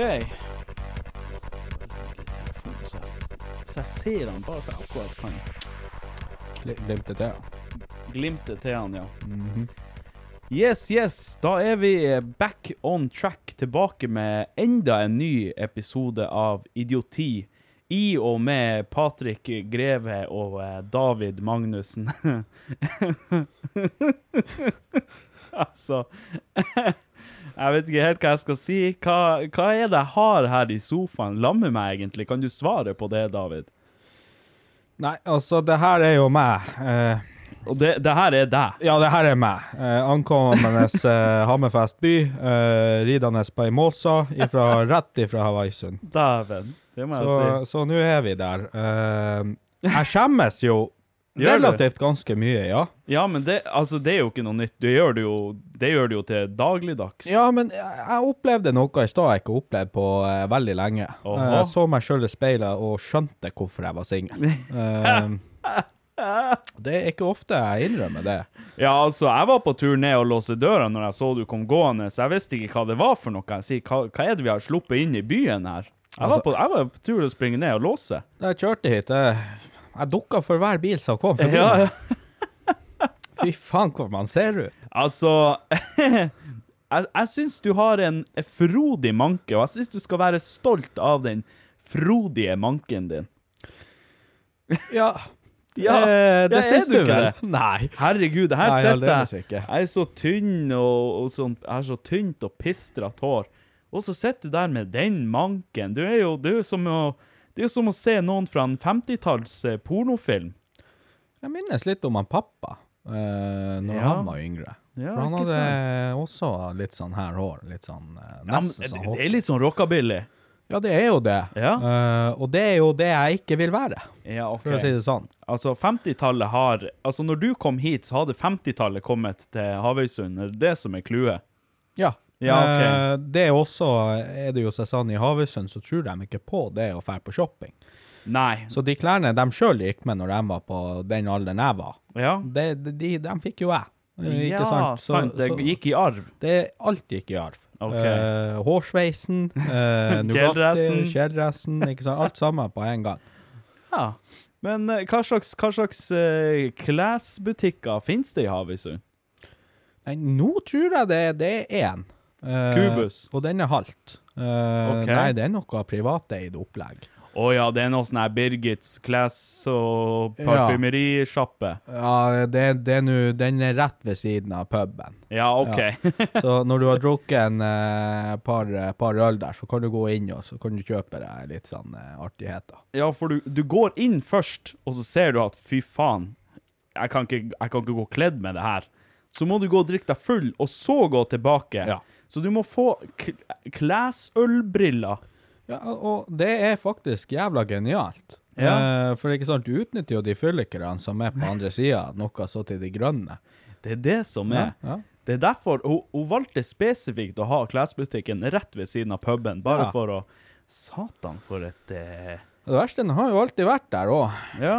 Så jeg, så jeg ser han bare så jeg akkurat kan Glimtet til han. glimte til han, ja. Yes, yes. Da er vi back on track, tilbake med enda en ny episode av Idioti. I og med Patrick Greve og eh, David Magnussen. altså Jeg vet ikke helt hva jeg skal si. Hva, hva er det jeg har her i sofaen? Lammer meg egentlig. Kan du svare på det, David? Nei, altså, det her er jo meg. Eh, Og det, det her er deg. ja, det her er meg. Eh, ankommende eh, Hammerfest by, ridende på ei måsa rett ifra Havaisund. Dæven. Det må Så, jeg si. så nå er vi der. Eh, jeg skjemmes jo? Relativt ganske mye, ja. Ja, men det, altså, det er jo ikke noe nytt. Du gjør det jo, det gjør du jo til dagligdags. Ja, men jeg, jeg opplevde noe i stad jeg ikke opplevd på eh, veldig lenge. Eh, Jeg så meg sjøl i speilet og skjønte hvorfor jeg var singel. Eh, det er ikke ofte jeg innrømmer det. Ja, altså, jeg var på tur ned og låse døra når jeg så du kom gående, så jeg visste ikke hva det var for noe. Jeg sier, hva, hva er det vi har sluppet inn i byen her? Jeg, Altså- var, på, jeg var på tur å springe ned og låse. Da jeg kjørte hit, eh, jeg dukka for hver bil som kom forbi. Ja, ja. Fy faen, hvor man ser ut. Altså Jeg, jeg syns du har en frodig manke, og jeg syns du skal være stolt av den frodige manken din. Ja, Ja, eh, det ja, syns du vel? Nei. Herregud, her Nei, sitter jeg. Jeg er så tynn og, og sånn Jeg har så tynt og pistrete hår. Og så sitter du der med den manken. Du er jo, du er som å det er jo som å se noen fra en 50-talls eh, pornofilm. Jeg minnes litt om han pappa uh, når Ja. han var yngre. Ja, For han hadde hadde også litt sånn her hår. Litt sånn eh, Ja, Nesten det, det er litt sånn rockabilly. Ja, det er jo det. Ja. Uh, og det er jo det jeg ikke vil være, Ja, okay. for å si det sånn. Altså, 50-tallet har Altså, når du kom hit, så hadde 50-tallet kommet til Havøysund. Er det det som er clouet? Ja. Ja, okay. Eh, det er også er det jo seg sånn i Havøysund, så tror de ikke på det å dra på shopping. Nei. Så de klærne de sjøl gikk med når de var på den alderen jeg var, Ja. de, de, de, de fikk jo jeg. Ikke ja, sant? Så- sant. Det gikk i arv. Det, alt gikk i arv. Okay. Uh, hårsveisen, uh, Nugatti, kjeledressen. Alt sammen på en gang. Ja. Men uh, hva slags, hva slags uh, klesbutikker finnes det i Havøysund? Nei, nå tror jeg det, det er én. Eh, Kubus. Og den er halvt. Eh, Ok. Nei, det er noe privateid opplegg. Å ja, det er noe sånn her Birgits Class og Ja. parfymerisjappe. Ja, det, det er nu, Den er rett ved siden av puben. Ja, OK. Så når du har drukket en uh, par, par øl der, så kan du gå inn og så kan du kjøpe deg litt sånn uh, artigheter. Ja, for du, du går inn først, og så ser du at fy faen, jeg kan ikke, jeg kan ikke gå kledd med det her. Så må du gå og drikke deg full, og så gå tilbake. Ja. Så du må få klesølbriller Ja, og det er faktisk jævla genialt. Ja. Eh, for ikke sant, du utnytter jo de fyllikerne som er på andre sida, noe så til de grønne. Det er det som er. Ja, ja. Det er derfor hun, hun valgte spesifikt å ha klesbutikken rett ved siden av puben, bare for å Satan, for et eh, det verste, den har jo alltid vært der òg. Ja.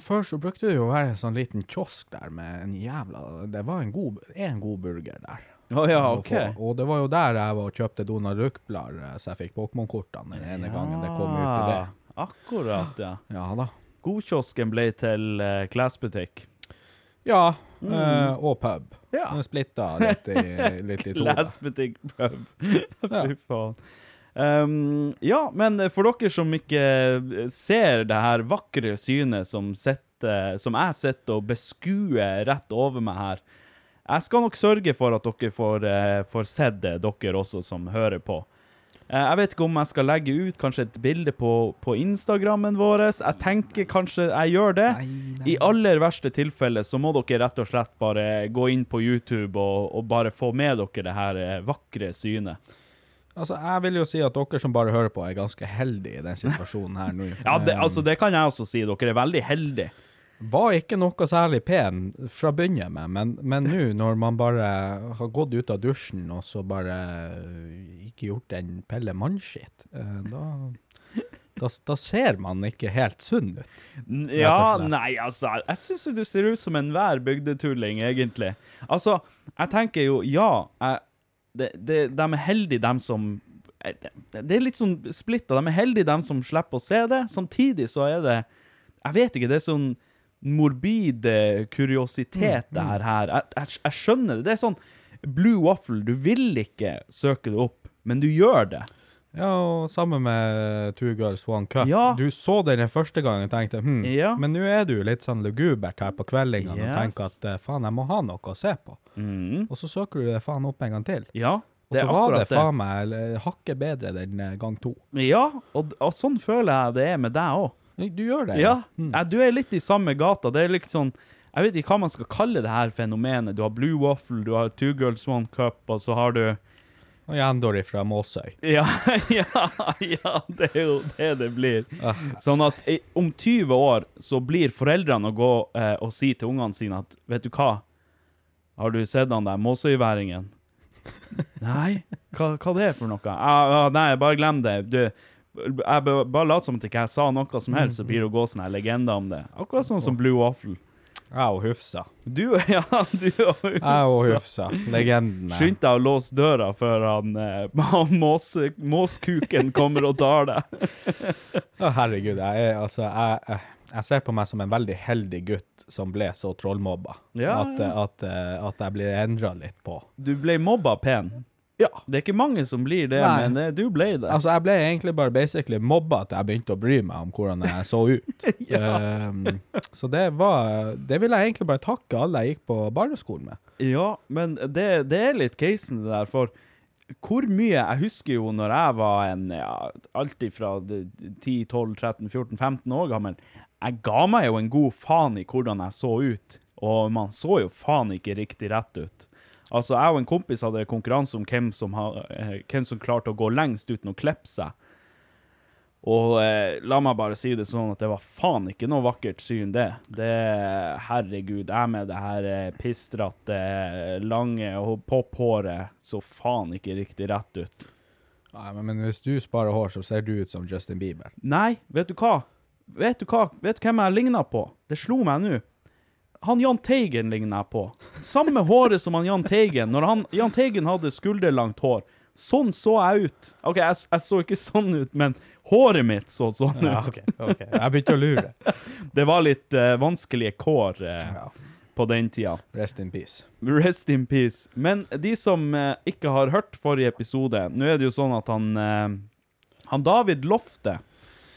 Før så brukte det jo å være en sånn liten kiosk der med en jævla Det var en god, en god burger der. Å ja, okay. Og det var jo der jeg var og kjøpte Donald Duck-blader, eh, så jeg fikk Pokémon-kortene den ene gangen det kom ut i det. Akkurat, ja. Ja da. Godkiosken ble til uh, klesbutikk. Ja, eh, og pub. Mm. Ja. Den splitta litt i, litt i to. Klesbutikk, pub. Fy faen. Um, ja, men for dere som ikke ser det her vakre synet som, sitter, som jeg sitter og beskuer rett over meg her, jeg skal nok sørge for at dere får, eh, får sett det, dere også som hører på. Eh, Jeg vet ikke om jeg skal legge ut kanskje et bilde på, på Instagrammen vår. Jeg tenker kanskje jeg gjør det. I aller verste tilfelle så må dere rett og slett bare gå inn på YouTube og, og bare få med dere det her eh, vakre synet. Altså, jeg vil jo si at dere som bare hører på, er ganske heldige i den situasjonen her nå. Ja, det, altså, det kan jeg også si. Dere er veldig heldige. Var ikke noe særlig pen fra begynnelsen med, men, men nå når man bare har gått ut av dusjen og så bare øh, ikke gjort en pelle mannskitt, eh, da, da, da ser man ikke helt sunn ut. Ja, nei, altså, jeg syns du ser ut som enhver bygdetulling, egentlig. Altså, jeg tenker jo, ja, jeg, det, det, de er heldige, dem som eh, det, det er litt sånn splitta. De er heldige, dem som slipper å se det. Samtidig så er det Jeg vet ikke, det er sånn morbid eh, kuriositet, det her. Jeg, jeg, jeg skjønner det. Det er sånn blue waffle. Du vil ikke søke det opp, men du gjør det. Ja, og sammen med Two Girls One Cup. Ja. Du så den den første gangen og tenkte hm, Ja. men nå er du litt sånn lugubert her på kveldingene og tenker at eh, faen, jeg må ha noe å se på. Mm. Og så søker du det faen opp en gang til. Ja, Og så var det faen meg hakket bedre den eh, gang to. Ja, og, og sånn føler jeg det er med deg òg. Du gjør det? Ja, Mm. ja, du er litt i samme gata. Det er litt sånn Jeg vet ikke hva man skal kalle det her fenomenet. Du har Blue Waffle, du har Two Girls One Cup, og så har du Og Jandori fra Måsøy. Ja, ja, ja, det er jo det det blir. Ah. Sånn at om 20 år så blir foreldrene å gå eh, og si til ungene sine at Vet du hva? Har du sett han der Måsøyværingen? Nei? Hva, hva det er for noe? Ah, ah, nei, bare glem det. Du, jeg ba- bare lat som at ikke jeg sa noe som helst, så blir det å gå sånne her legender om det. Akkurat sånn som Blue Waffle. Jeg og Hufsa. Du, ja, du og Jeg og Hufsa. Hufsa. Legenden. Skynd deg å låse døra før han, eh, han måse, måskuken kommer og tar deg. Å, herregud, jeg er altså jeg, jeg, jeg ser på meg som en veldig heldig gutt som ble så trollmobba. Ja, at, at, eh, at jeg blir endra litt på. Du ble mobba pen. Ja. Det er ikke mange som blir det, Nei. men det, du ble det. Altså, jeg ble egentlig bare basically mobba til jeg begynte å bry meg om hvordan jeg så ut. um, så det var Det vil jeg egentlig bare takke alle jeg gikk på barneskolen med. Ja, men det, det er litt casen det der, for hvor mye Jeg husker jo når jeg var en ja, alltid fra 10-12-13-14-15 år gammel. Jeg ga meg jo en god faen i hvordan jeg så ut, og man så jo faen ikke riktig rett ut. Altså, jeg og en kompis hadde konkurranse om hvem som, ha, eh, hvem som klarte å gå lengst uten å klippe seg. Og eh, la meg bare si det sånn at det var faen ikke noe vakkert syn, det. Det, herregud, jeg med det her eh, pistrete, lange og popphåret så faen ikke riktig rett ut. Nei, men, men hvis du sparer hår, så ser du ut som Justin Bieber. Nei, vet du hva? Vet du hva? Vet du hvem jeg ligner på? Det slo meg nå. Han Jahn Teigen ligner jeg på. Samme håret som han Jahn Teigen. Når han, Jahn Teigen hadde skulderlangt hår. Sånn så jeg ut. OK, jeg, jeg så ikke sånn ut, men håret mitt så sånn ut. Ja, ok, ok. Jeg begynte å lure. Det var litt uh, vanskelige kår uh, Ja. på den tida. Rest in peace. Rest in peace. Men de som uh, ikke har hørt forrige episode Nå er det jo sånn at han Han David lovte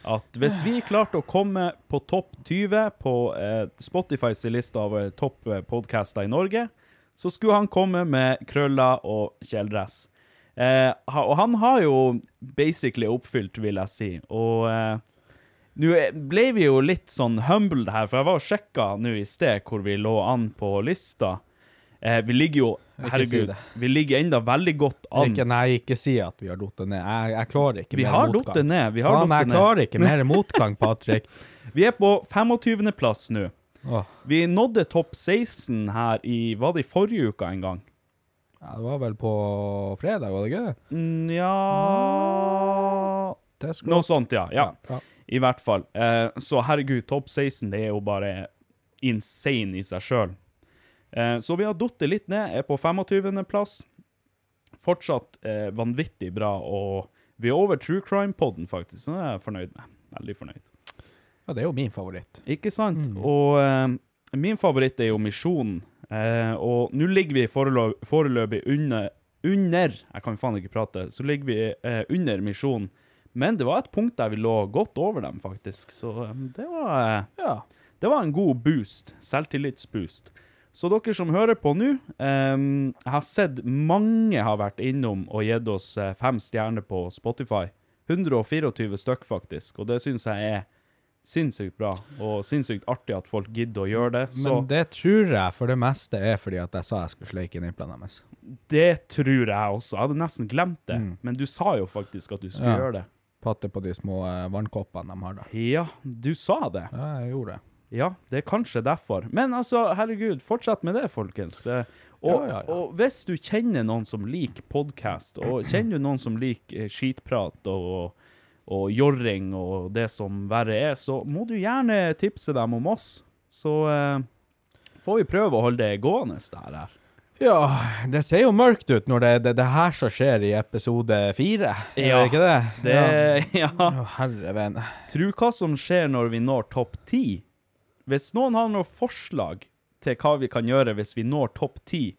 at hvis vi klarte å komme på topp 20 på eh, Spotifys liste over topp eh, podcaster i Norge, så skulle han komme med krøller og kjeledress. Eh, og han har jo basically oppfylt, vil jeg si. Og eh, nå er- ble vi jo litt sånn humbled her, for jeg var og sjekka nå i sted hvor vi lå an på lista. Eh, vi ligger jo Ikke si herregud, vi ligger enda veldig godt an. Ikke, nei, ikke si at vi har datt ned. Jeg, jeg klarer ikke Vi mer har motgang. ned, vi har Faen, ned. jeg klarer ikke mer motgang, Patrick. Vi er på 25. plass nå. Oh. Vi nådde topp 16 her i Var det i forrige uke en gang? ja, det var vel på fredag, var det ikke det? Mm, ja Noe sånt, ja. ja. Ja. I hvert fall. Eh, så herregud, topp 16 det er jo bare insane i seg sjøl. Eh, så vi har datt litt ned, er på 25. plass. Fortsatt eh, vanvittig bra, og vi er over True Crime-podden, faktisk, så det er jeg fornøyd med. Veldig fornøyd. Ja, det er jo min favoritt. Ikke sant? Og eh, min favoritt er jo Misjonen. Eh, og nå ligger vi forelø- foreløpig under, under Jeg kan faen ikke prate. Så ligger vi eh, under Misjonen. Men det var et punkt der vi lå godt over dem, faktisk. Så eh, det var Ja. det var en god boost. Selvtillitsboost. Så dere som hører på nå, um, jeg har sett mange har vært innom og gitt oss eh, fem stjerner på Spotify. 124 stykk, faktisk. Og det syns jeg er sinnssykt bra, og sinnssykt artig at folk gidder å gjøre det. Så Men det tror jeg for det meste er fordi at jeg sa jeg skulle sleike nipplene deres. det tror jeg også. Jeg hadde nesten glemt det, Mm. men du sa jo faktisk at du skulle Ja. gjøre det. Patte på de små eh, vannkoppene de har der. Ja, du sa det. Ja, jeg gjorde det. Ja, det er kanskje derfor. Men altså, herregud, fortsett med det, folkens. Eh, Og, Ja, ja, ja. og hvis du kjenner noen som liker podkast, og kjenner du noen som liker eh, skitprat og, og jorring og det som verre er, så må du gjerne tipse dem om oss. Så eh, får vi prøve å holde det gående der her. Ja, det ser jo mørkt ut når det er det, det her som skjer i episode fire. Er Ja, det ikke det? Det, ja. Ja. Herre vene. Tro hva som skjer når vi når topp 10. Hvis noen har noen forslag til hva vi kan gjøre hvis vi når topp 10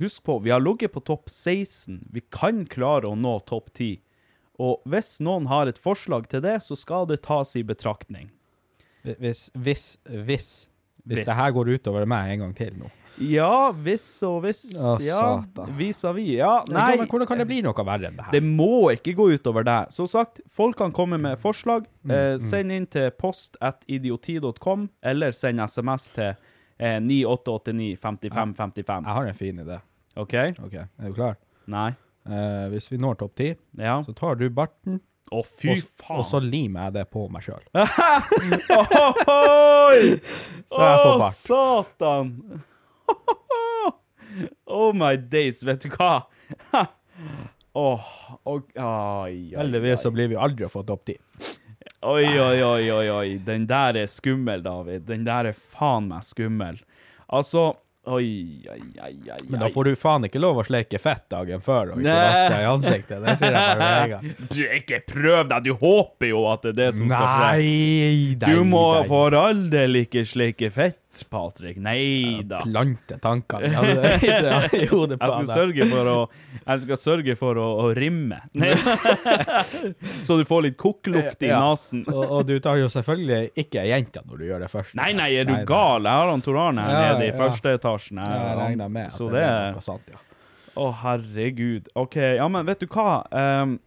Husk på, vi har ligget på topp 16. Vi kan klare å nå topp 10. Og hvis noen har et forslag til det, så skal det tas i betraktning. Hvis, hvis, hvis, hvis Hvis. det her går utover meg en gang til nå. Ja, hvis og hvis. Å, ja, vis-à-vis. Ja, Nei. Men hvordan kan det bli noe verre enn det her? Det må ikke gå utover deg. Som sagt, folk kan komme med forslag. Mm, Eh, send inn til post at idioti.com, eller send SMS til eh, 9889 55 55. Jeg har en fin idé. OK? Ok, Er du klar? Nei? Eh, hvis vi når topp ti, Ja? så tar du barten, Å, fy og, faen. og så limer jeg det på meg sjøl. Ohoi! Så jeg får Å, bart. satan! oh my days, vet du hva? oh, og- oi, oi, Heldigvis så blir vi aldri å få topp ti. Oi, oi, oi, oi, oi. Den der er skummel, David. Den der er faen meg skummel. Altså Oi, oi, oi, oi. Men da får du faen ikke lov å sleike fett dagen før og ikke vaske deg i ansiktet. Det sier jeg bare med. Du, Ikke prøv deg! Du håper jo at det er det som skal skje. Nei, nei, Du må nei. for all del ikke sleike fett, Patrick. Nei da. plante tankene i i hodet på Jeg skal sørge for å, jeg skal sørge for å, å rimme. Så du får litt kokklukt i Ja. nasen. Og, og du tar jo selvfølgelig ikke jenta når du gjør det først. Nei, nei, er du Nei, gal? Jeg har han Tor Arne her Ja, nede i første etasjen. Ja, Jeg regner med at Så det er noe sant, ja. Å, herregud. OK, ja, men vet du hva? Um,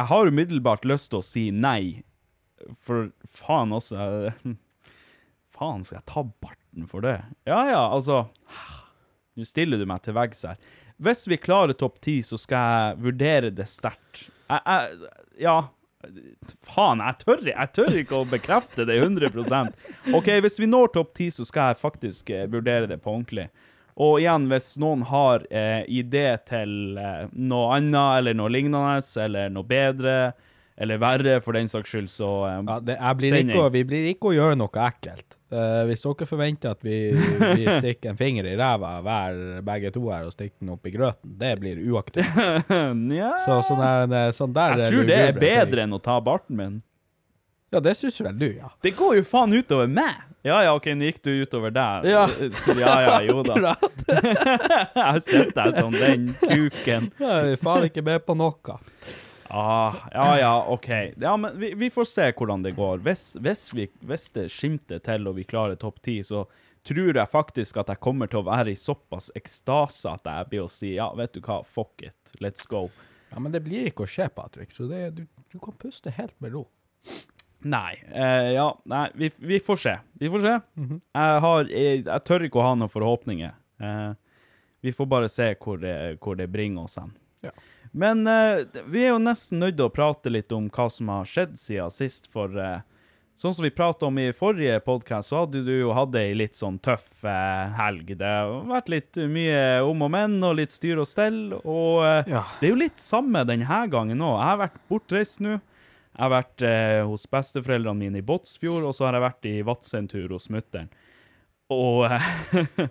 jeg har umiddelbart lyst til å si nei, for faen også eh, Faen, skal jeg ta barten for det? Ja ja, altså Nå stiller du meg til veggs her. Hvis vi klarer topp ti, så skal jeg vurdere det sterkt. Ja Faen, jeg tør, jeg tør ikke å bekrefte det 100 OK, hvis vi når topp ti, så skal jeg faktisk eh, vurdere det på ordentlig. Og igjen, hvis noen har eh, idé til eh, noe annet, eller noe lignende, eller noe bedre, eller verre, for den saks skyld, så um, Ja, det, blir ikke, vi blir ikke å gjøre noe ekkelt. Uh, hvis dere forventer at vi, vi stikker en finger i ræva hver, begge to her, og stikker den opp i grøten, det blir uaktuelt. ja. Så sånn der, sånn der Jeg tror det er bedre ting. enn å ta barten min. Ja, det syns vel du, ja. Det går jo faen utover meg! Ja ja, OK, nå gikk du utover der. Ja. Så ja ja, jo da. Jeg har sett deg som den kuken. Jeg er faen ikke med på noe. Ah, ja ja, OK. Ja, men vi, vi får se hvordan det går. Hvis, hvis, vi, hvis det skimter til og vi klarer topp ti, så tror jeg faktisk at jeg kommer til å være i såpass ekstase at jeg blir å si ja, vet du hva, fuck it, let's go. Ja, Men det blir ikke å skje, Patrick, så det, du, du kan puste helt med ro. Nei. Eh, ja, nei, vi, vi får se. Vi får se. jeg, har, jeg, jeg tør ikke å ha noen forhåpninger. Eh, Vi får bare se hvor det, hvor det bringer oss hen. Ja. Men eh, vi er jo nesten nødt til å prate litt om hva som har skjedd siden sist, for eh, sånn som vi pratet om i forrige podcast, så hadde du jo hatt ei litt sånn tøff eh, helg. Det har vært litt mye om og men og litt styr og stell, og eh, Ja. det er jo litt samme denne gangen òg. Jeg har vært bortreist nå. Jeg har vært eh, hos besteforeldrene mine i Båtsfjord, og så har jeg vært i Vadsø en tur hos mutter'n. Og eh,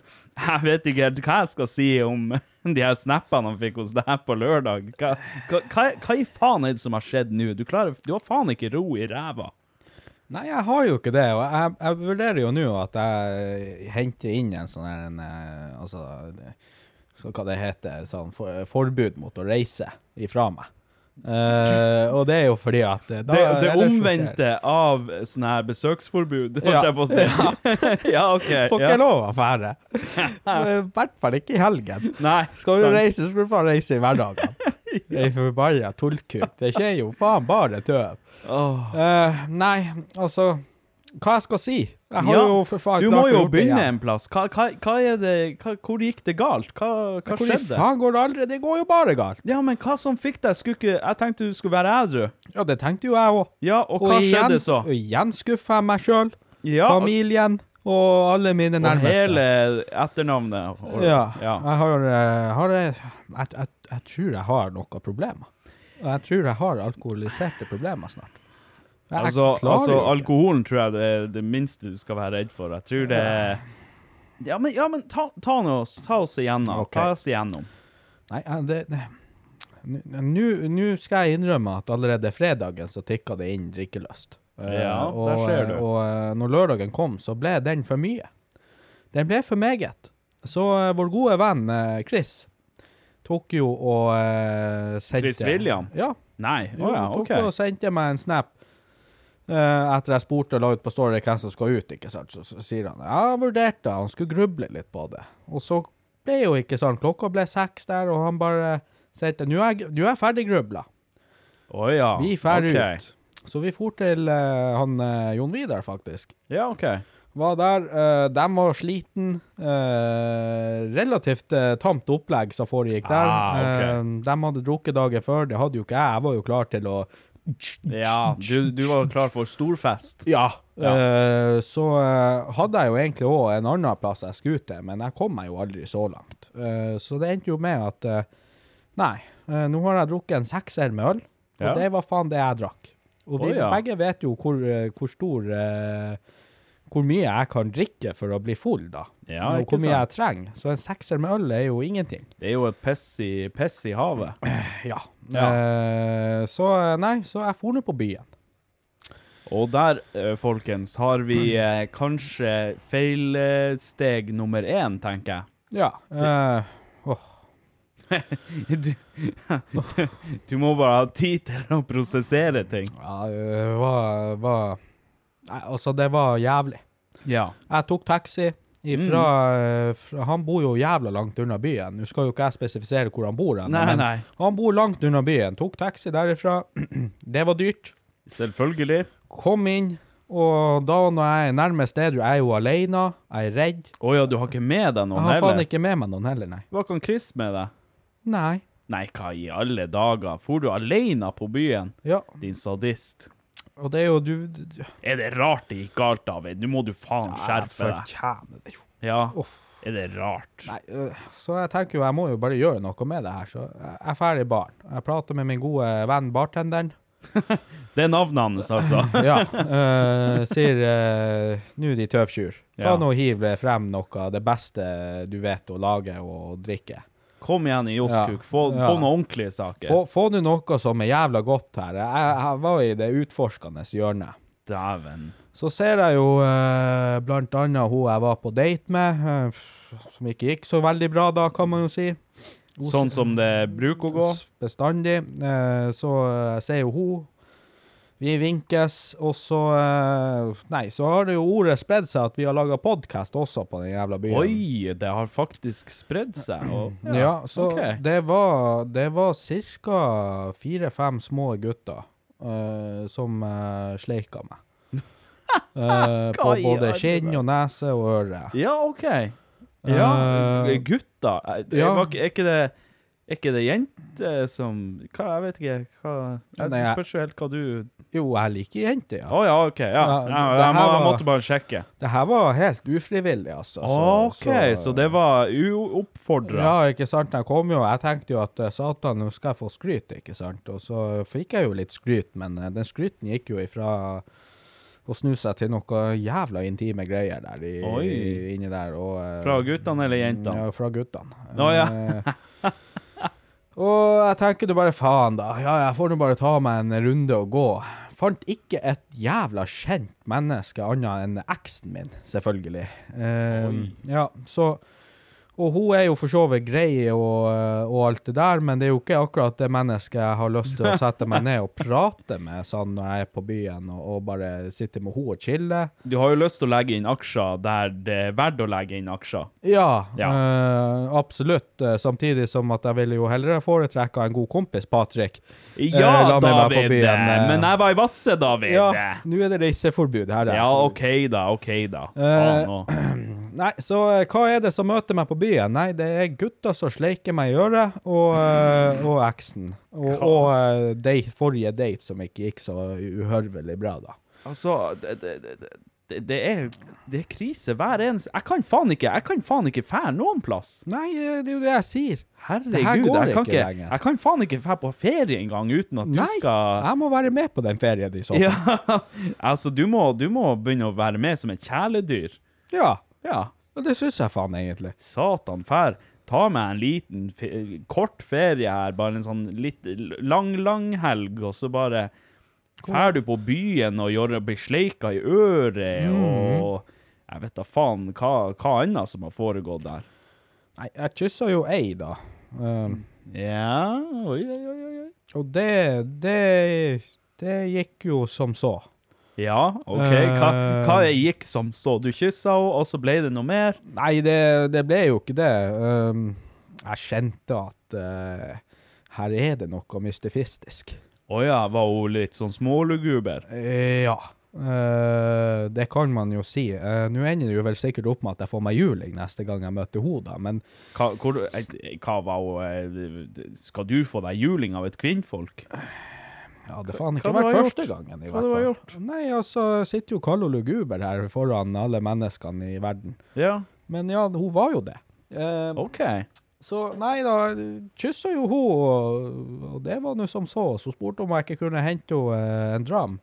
jeg vet ikke helt hva jeg skal si om de her snappene han fikk hos deg på lørdag. Hva, hva, hva, i faen er det som har skjedd nå? Du, klarer, du har faen ikke ro i ræva. Nei, jeg har jo ikke det. Og jeg, jeg vurderer jo nå at jeg henter inn en sånn her eh, Altså, hva det heter, sånn for, forbud mot å reise ifra meg. Eh, og det er jo fordi at eh, da, Det, det omvendte av sånn her besøksforbud, holdt Ja. jeg på å si. Ja, OK. Får ikke Ja. lov å fære. I hvert fall ikke i helgen. Nei, Skal du sant. reise, skal du faen reise i hverdagen. Ei forbanna tullkuk. Det skjer jo faen bare tøv. Oh. Uh, nei, altså Hva jeg skal si? Jeg har Ja, jo for faen Du må jo det begynne en plass. Hva, hva, hva er det, hva, hvor gikk det galt? Hva, hva Hvor skjedde? skjedde? faen går det aldri? Det går jo bare galt. Ja, men hva som fikk deg? Jeg tenkte du skulle være ædru. Ja, det tenkte jo jeg òg. Ja, og hva skjedde så? Og igjen skuffa jeg meg sjøl, Ja, familien og alle mine nærmeste. og hele etternavnet. Og, ja. ja. Jeg har, eh, har jeg, jeg, jeg, jeg tror jeg har noen problemer. Og jeg tror jeg har alkoholiserte problemer snart. Altså, altså alkoholen tror jeg det er det minste du skal være redd for. Jeg tror det Ja, men, ja, men ta, ta, oss, ta oss igjennom. Okay. Ta oss igjennom. Nei, eh, det Nå skal jeg innrømme at allerede fredagen så tikka det inn drikkelyst. Eh, Ja, og, der ser du. Og eh, når lørdagen kom, så ble den for mye. Den ble for meget. Så eh, vår gode venn eh, Chris tok jo og uh, sendte Chris William? Ja. Nei. Jo, ja, tok okay. og sendte meg en snap eh, etter jeg spurte og la ut på Story hvem som skal ut, ikke sant. Så, så sier han ja, jeg vurderte, han skulle gruble litt på det. Og så ble jo ikke sånn, klokka ble seks der, og han bare sier er nå er jeg ferdig grubla. oh, ja. Vi drar okay. ut. Så vi for til uh, han uh, Jon Vidar, faktisk. Ja, OK. Var der. Uh, de var sliten. eh, relativt eh, tamt opplegg som foregikk der. Ah, okay. Eh, de hadde drukket dagen før, det hadde jo ikke jeg. Jeg var jo klar til å Ja, du, du var klar for storfest. Ja. Ja. Uh, så uh, hadde jeg jo egentlig òg en annen plass jeg skulle til, men jeg kom meg jo aldri så langt. Uh, så det endte jo med at Nei, nå har jeg drukket en sekser med øl, og Ja. det var faen det jeg drakk. Og vi oh, ja. begge vet jo hvor, hvor stor eh, Hvor mye jeg kan drikke for å bli full, da. Ja, og hvor mye jeg trenger. Så en sekser med øl er jo ingenting. Det er jo et piss i, piss i havet. Ja. Ja. Eh, så eh, nei, så jeg for nå på byen. Og der, eh, folkens, har vi eh, kanskje feilsteg nummer én, tenker jeg. Ja. eh, oh. Du, du, du må bare ha tid til å prosessere ting. Ja, det var, var Nei, altså, det var jævlig. Ja. Jeg tok taxi ifra, mm. fra Han bor jo jævla langt unna byen. Nå skal jo ikke jeg spesifisere hvor han bor, enda, Nei, men nei. han bor langt unna byen. Tok taxi derifra. det var dyrt. Selvfølgelig. Kom inn, og da når jeg er nærmest edru, jeg er jo alene, jeg er redd. Å ja, du har ikke med deg Jeg har faen ikke med meg noen heller, nei. Hva kan Chris med deg? Nei. Nei, hva i alle dager? For du alene på byen? Ja, Din sadist. Og det er jo du, du, du Er det rart det gikk galt, David? Nå må du faen skjerpe deg. fortjener det jo. Ja, Uff. er det rart? Nei, øh, så jeg tenker jo jeg må jo bare gjøre noe med det her, så jeg ferdig i baren. Jeg prater med min gode venn bartenderen. Det er navnet hans, altså. Ja, Uh, sier uh, nå de tøvtjur, ta Ja. nå hiv frem noe av det beste du vet å lage og drikke. Kom igjen i Josskuk. Få, Ja. få noen ordentlige saker. Få, få nå noe som er jævla godt her. Jeg, jeg var i det utforskende hjørnet. Dæven. Så ser jeg jo øh, blant annet hun jeg var på date med, øh, som ikke gikk så veldig bra da, kan man jo si. Hun Sånn som det bruker å gå. Bestandig. Eh, så jeg ser jo hun Vi vinkes, og så eh, Nei, så har det jo ordet spredd seg at vi har laga podkast også på den jævla byen. Oi, det har faktisk spredd seg. Og, Ja, så okay. det var Det var ca. fire-fem små gutter uh, som uh, sleika meg. uh, på både kinn skinn og nese og øre. Ja, OK. Ja, Eh, gutter. Er, Ja. var ikke det er ikke det jente som Hva, jeg vet ikke. Hva, Ja, nei, spørs jo helt hva du Jo, jeg liker jenter, ja. Å ja, OK. Ja. Ja, ja, det jeg, må, jeg måtte bare sjekke. Det her var helt ufrivillig, altså. så- OK, så, det var uoppfordra. Ja, ikke sant. Jeg kom jo, jeg tenkte jo at eh, satan, nå skal jeg få skryt, ikke sant. Og så fikk jeg jo litt skryt, men eh, den skryten gikk jo ifra å snu seg til noe jævla intime greier der i, inni der. Og, eh, Fra guttene eller jentene? Ja, fra guttene. Å, ja. Og jeg tenker du bare faen, da. Ja, jeg får nå bare ta meg en runde og gå. Fant ikke et jævla kjent menneske annet enn eksen min, selvfølgelig. Eh, ja, så Og hun er jo for så vidt grei og, og alt det der, men det er jo ikke akkurat det mennesket jeg har lyst til å sette meg ned og prate med sånn når jeg er på byen, og, og bare sitte med henne og chille. Du har jo lyst til å legge inn aksjer der det er verdt å legge inn aksjer. Ja, Ja. Øh, absolutt. Eh, Samtidig som at jeg ville jo heller foretrekke en god kompis, Patrick. Ja, meg være på David! eh. Men jeg var i Vadsø, David! Ja, nå er det reiseforbud her. Ja, OK, da. OK, da. Faen. Nei, så eh, hva er det som møter meg på byen? Nei, det er gutter som sleiker meg i øret, og, eh, og eksen. Og, og de forrige date som ikke gikk så uhørvelig bra, da. Altså, det, det, det, det, er, det er krise hver eneste Jeg kan faen ikke Jeg kan faen ikke fære noen plass. Nei, eh, det er jo det jeg sier. Herregud, jeg kan ikke ikke, jeg kan faen ikke fære på ferie engang uten at du skal Nei, jeg må være med på den ferien i så fall. Ja, altså, du må, du må begynne å være med som et kjæledyr. Ja, Ja. og det syns jeg faen egentlig. Satan fær. Ta meg en liten fe kort ferie her, bare en sånn litt lang, lang helg, og så bare Fær du på byen og gjør, blir sleika i øret, og jeg vet da faen hva, hva annet som har foregått der. Nei, jeg kyssa jo ei, da. Um, Ja, oi, oi, oi. oi. og det, det Det gikk jo som så. Ja, OK. Hva, Eh. hva gikk som så? Du kyssa henne, og så ble det noe mer? Nei, det, det ble jo ikke det. Um, jeg kjente at uh, her er det noe mystifistisk. Å ja, var hun litt sånn småluguber? Eh, ja. Uh, det kan man jo si. Uh, Nå ender det jo vel sikkert opp med at jeg får meg juling neste gang jeg møter henne, da, men Hva, hvor, eh, hva var hun eh, Skal du få deg juling av et kvinnfolk? Ja, det faen ikke vært første gangen, i Hva hvert fall. gjort? Nei, altså, sitter jo kald og luguber her foran alle menneskene i verden. Ja, Men ja, hun var jo det. Eh, OK. Så nei da, kyssa jo hun, og, og det var nå som så. Så spurte om jeg ikke kunne hente henne eh, en dram.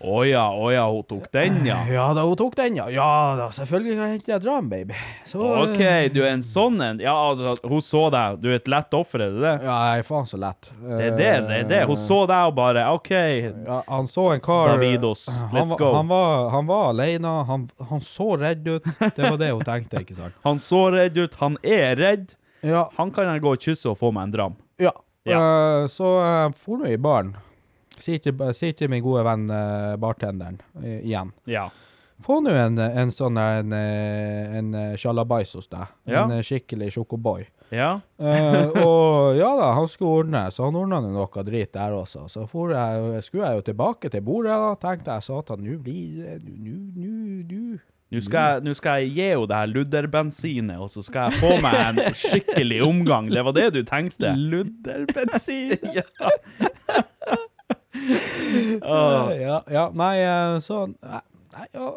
Å ja, å ja, hun tok den, ja. Ja da, hun tok den, ja. Ja da, selvfølgelig kan jeg hente deg dram, baby. Så, OK, du er en sånn en. Ja, altså, hun så deg. Du er et lett offer, er det det? Ja, jeg er faen så lett. Det er det, det er det. Hun så deg og bare OK. ja, Han så en kar Davidos, han let's go. Han var, han var alene, han, han så redd ut. Det var det hun tenkte, ikke sant? Han så redd ut. Han er redd. Ja. Han kan jeg gå og kysse og få meg en dram. ja. Ja. Uh, så uh, for nå i baren. Sier til, si til min gode venn uh, bartenderen eh, igjen. Ja. Få nå en, en sånn en, eh, en eh, sjalabais hos deg. Ja. En eh, skikkelig sjokoboy. Ja. uh, og ja da, han skulle ordne, så han ordna noe drit der også. Så jeg, skulle jeg jo tilbake til bordet, da. Tenkte jeg satan, nå blir det Nå, nå, nå. Nå skal, jeg, nå skal jeg gi henne det her ludderbensinet, og så skal jeg få meg en skikkelig omgang. Det var det du tenkte? Ludderbensin! ja. Ja, ja, nei, eh, så Nei, ja.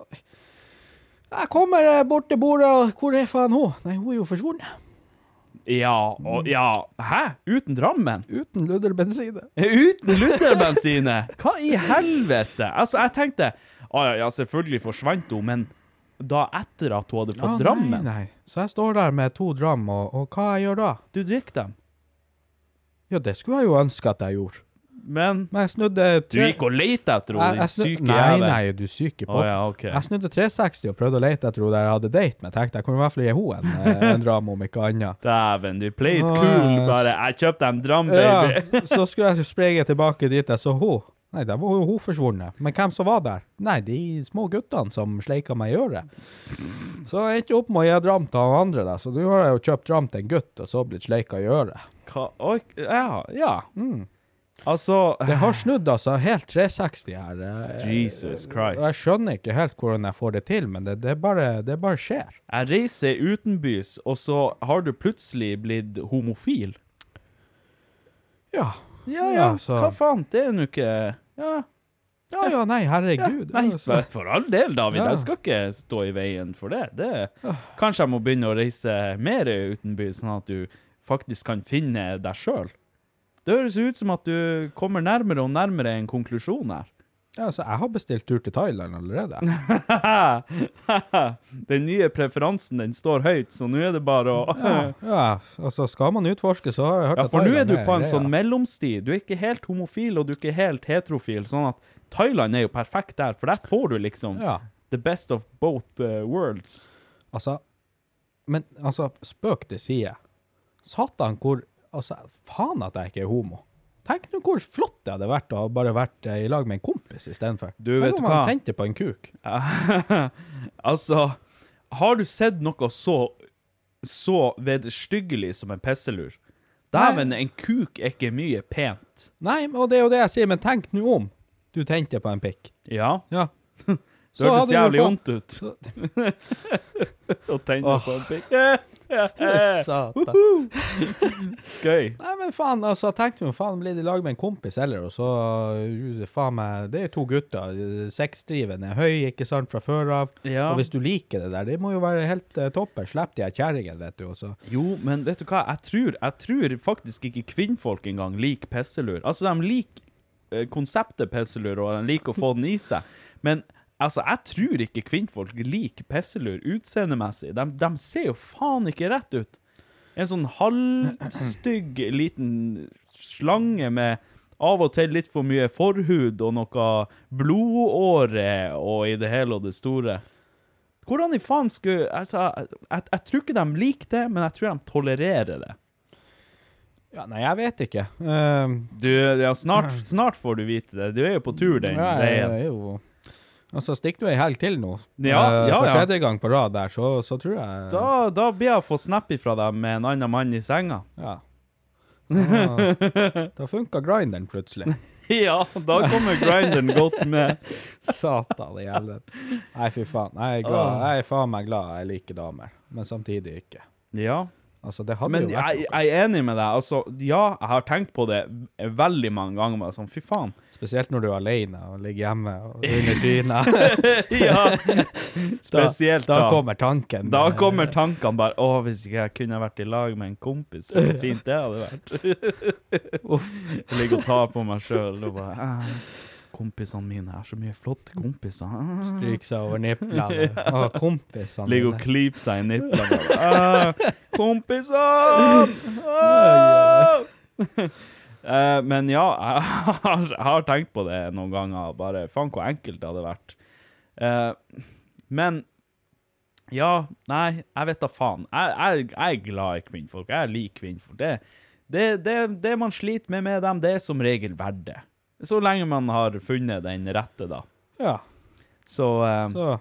Jeg kommer eh, bort til bordet, hvor er faen hun? Nei, hun er jo forsvunnet. ja, og ja. Hæ? Uten Drammen? Uten ludderbensinet. Uten ludderbensinet? Hva i helvete? Altså, jeg tenkte Å ja, ja, selvfølgelig forsvant hun, men da etter at hun hadde fått Drammen? Nei, nei. Så jeg står der med to dram, og, og hva jeg gjør da? Du drikker dem. Ja, det skulle jeg jo ønske at jeg gjorde. Men Men jeg snudde du tre... gikk og lette etter henne, din snu- syke Nei, jævel. nei, du syke Å pokker. ja, OK. Jeg snudde 360 og prøvde å lete etter henne der jeg hadde date med. Tenkte jeg kunne i hvert fall gi henne en, eh, en dram, om ikke annet. Dæven, du played Å, cool. Bare 'Jeg kjøpte en dram, baby'. Ja, så skulle jeg springe tilbake dit jeg så henne. Nei, der var jo hun forsvunnet. Men hvem som var der? Nei, de små guttene som sleika meg i øret. Så jeg endte opp med å gi dram til han andre, da. Så nå har jeg jo kjøpt dram til en gutt, og så blitt sleika i øret. Hva? Oi, ja, ja. Mm. Altså Det har snudd altså helt 360 her. Jesus Christ. Jeg skjønner ikke helt hvordan jeg får det til, men det, det, bare, det bare skjer. Jeg reiser utenbys, og så har du plutselig blitt homofil. Ja. Ja, ja, så- hva faen? Det er nå ikke Ja. Ja, ja, nei, herregud. Nei, altså. for, for all del, David. Ja. Jeg skal ikke stå i veien for det. det. Kanskje jeg må begynne å reise mer utenbys, sånn at du faktisk kan finne deg sjøl. Det høres ut som at du kommer nærmere og nærmere en konklusjon her. Ja, altså, jeg har bestilt tur til Thailand allerede. den nye preferansen, den står høyt, så nå er det bare å Ja, altså, skal man utforske, så har jeg hørt Ja, for nå er du på en sånn mellomsti. Du er ikke helt homofil, og du er ikke helt heterofil. Sånn at Thailand er jo perfekt der, for der får du liksom Ja, the best of both uh, worlds. altså Men altså, spøk til side. Satan, hvor Altså, faen at jeg ikke er homo. Tenk nå hvor flott det hadde vært å ha bare vært eh, i lag med en kompis istedenfor. Du, vet hva? man tente på en kuk. altså, har du sett noe så så vederstyggelig som en pisselur? Dæven, en kuk er ikke mye pent. Nei, og det er jo det jeg sier, men tenk nå om du tente på en pikk. Ja, Ja. det hørtes jævlig vondt ut. Å tenne på en pikk. Satan. Skøy. Nei, men faen, altså, jeg tenkte jo faen, blir det i lag med en kompis heller, og så, uh, faen meg, det er to gutter, uh, sexdrivende, høy, ikke sant, fra før av, Ja. og hvis du liker det der, det må jo være helt uh, toppen, slipp de her kjerringene, vet du, Også. Jo, men vet du hva? Jeg tror, jeg tror faktisk ikke kvinnfolk engang liker pisselur. Altså, de liker uh, konseptet pisselur, og de liker å få den i seg. Men altså, jeg tror ikke kvinnfolk liker pisselur utseendemessig. De, de ser jo faen ikke rett ut. En sånn halvstygg liten slange med av og til litt for mye forhud og noe blodåre og i det hele og det store. Hvordan i faen skulle altså, jeg, jeg tror ikke de liker det, men jeg tror de tolererer det. Ja, nei, jeg vet ikke. Uh, Du, ja, snart, snart får du vite det. Du er jo på tur den ja, jeg veien. er jo... så stikk du ei helg til nå, Ja, uh, ja, for tredje gang på rad der, så, så tror jeg... Da, da blir jeg å få snap ifra deg med en annen mann i senga. Ja. Da, da funka grinderen plutselig. Ja, da kommer grinderen godt med. Satan i helvete. Nei, fy faen. Jeg er, glad. jeg er faen meg glad jeg liker damer, men samtidig ikke. Ja. Altså, det hadde Men jo vært jeg, jeg er enig med deg. Altså, ja, jeg har tenkt på det veldig mange ganger. Men sånn, fy faen. Spesielt når du er alene og ligger hjemme og under dyna. Ja, spesielt da. Da kommer tanken. Da kommer tankene bare Å, hvis ikke jeg kunne vært i lag med en kompis, så fint det hadde vært. Uff. Jeg ligger og tar på meg sjøl og bare «Ah, Kompisene mine er så mye flotte kompiser. Ah. Stryk seg over nipplene. Ah, kompisene Ligger og klyper seg i niplene. «Ah, Kompisene! Ah!» Uh, men ja, jeg har, jeg har tenkt på det noen ganger. Bare faen hvor enkelt det hadde vært. Uh, men ja, nei, jeg vet da faen. Jeg, jeg, jeg er glad i kvinnfolk. Jeg liker kvinnfolk. Det, det, det, det man sliter med med dem, det er som regel verdt det. Så lenge man har funnet den rette, da. Ja, Så, um, så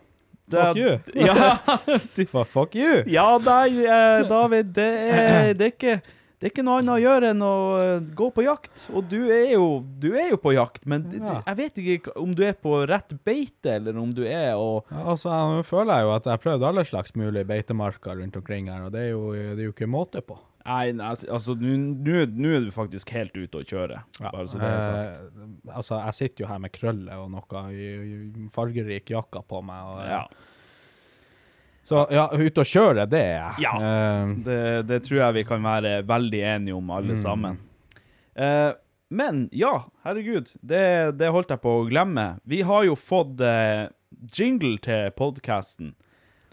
fuck you. Ja, For fuck you. ja nei, eh, David, det er, det, er ikke, det er ikke noe annet å gjøre enn å eh, gå på jakt. Og du er jo, du er jo på jakt, men Ja. jeg vet ikke om du er på rett beite, eller om du er og Ja, Altså, Nå føler jeg jo at jeg har prøvd alle slags mulige beitemarker rundt omkring her, og det er jo, det er jo ikke måte på. Nei, nei, altså, nå er du faktisk helt ute å kjøre. Bare så det er sagt. Eh, altså, jeg sitter jo her med krøller og noe fargerik jakke på meg. Og, Ja. Så ja, ute og kjøre, det er jeg. Ja. Eh, Det, det tror jeg vi kan være veldig enige om, alle sammen. Eh, men ja, herregud, det, det holdt jeg på å glemme. Vi har jo fått eh, jingle til podkasten.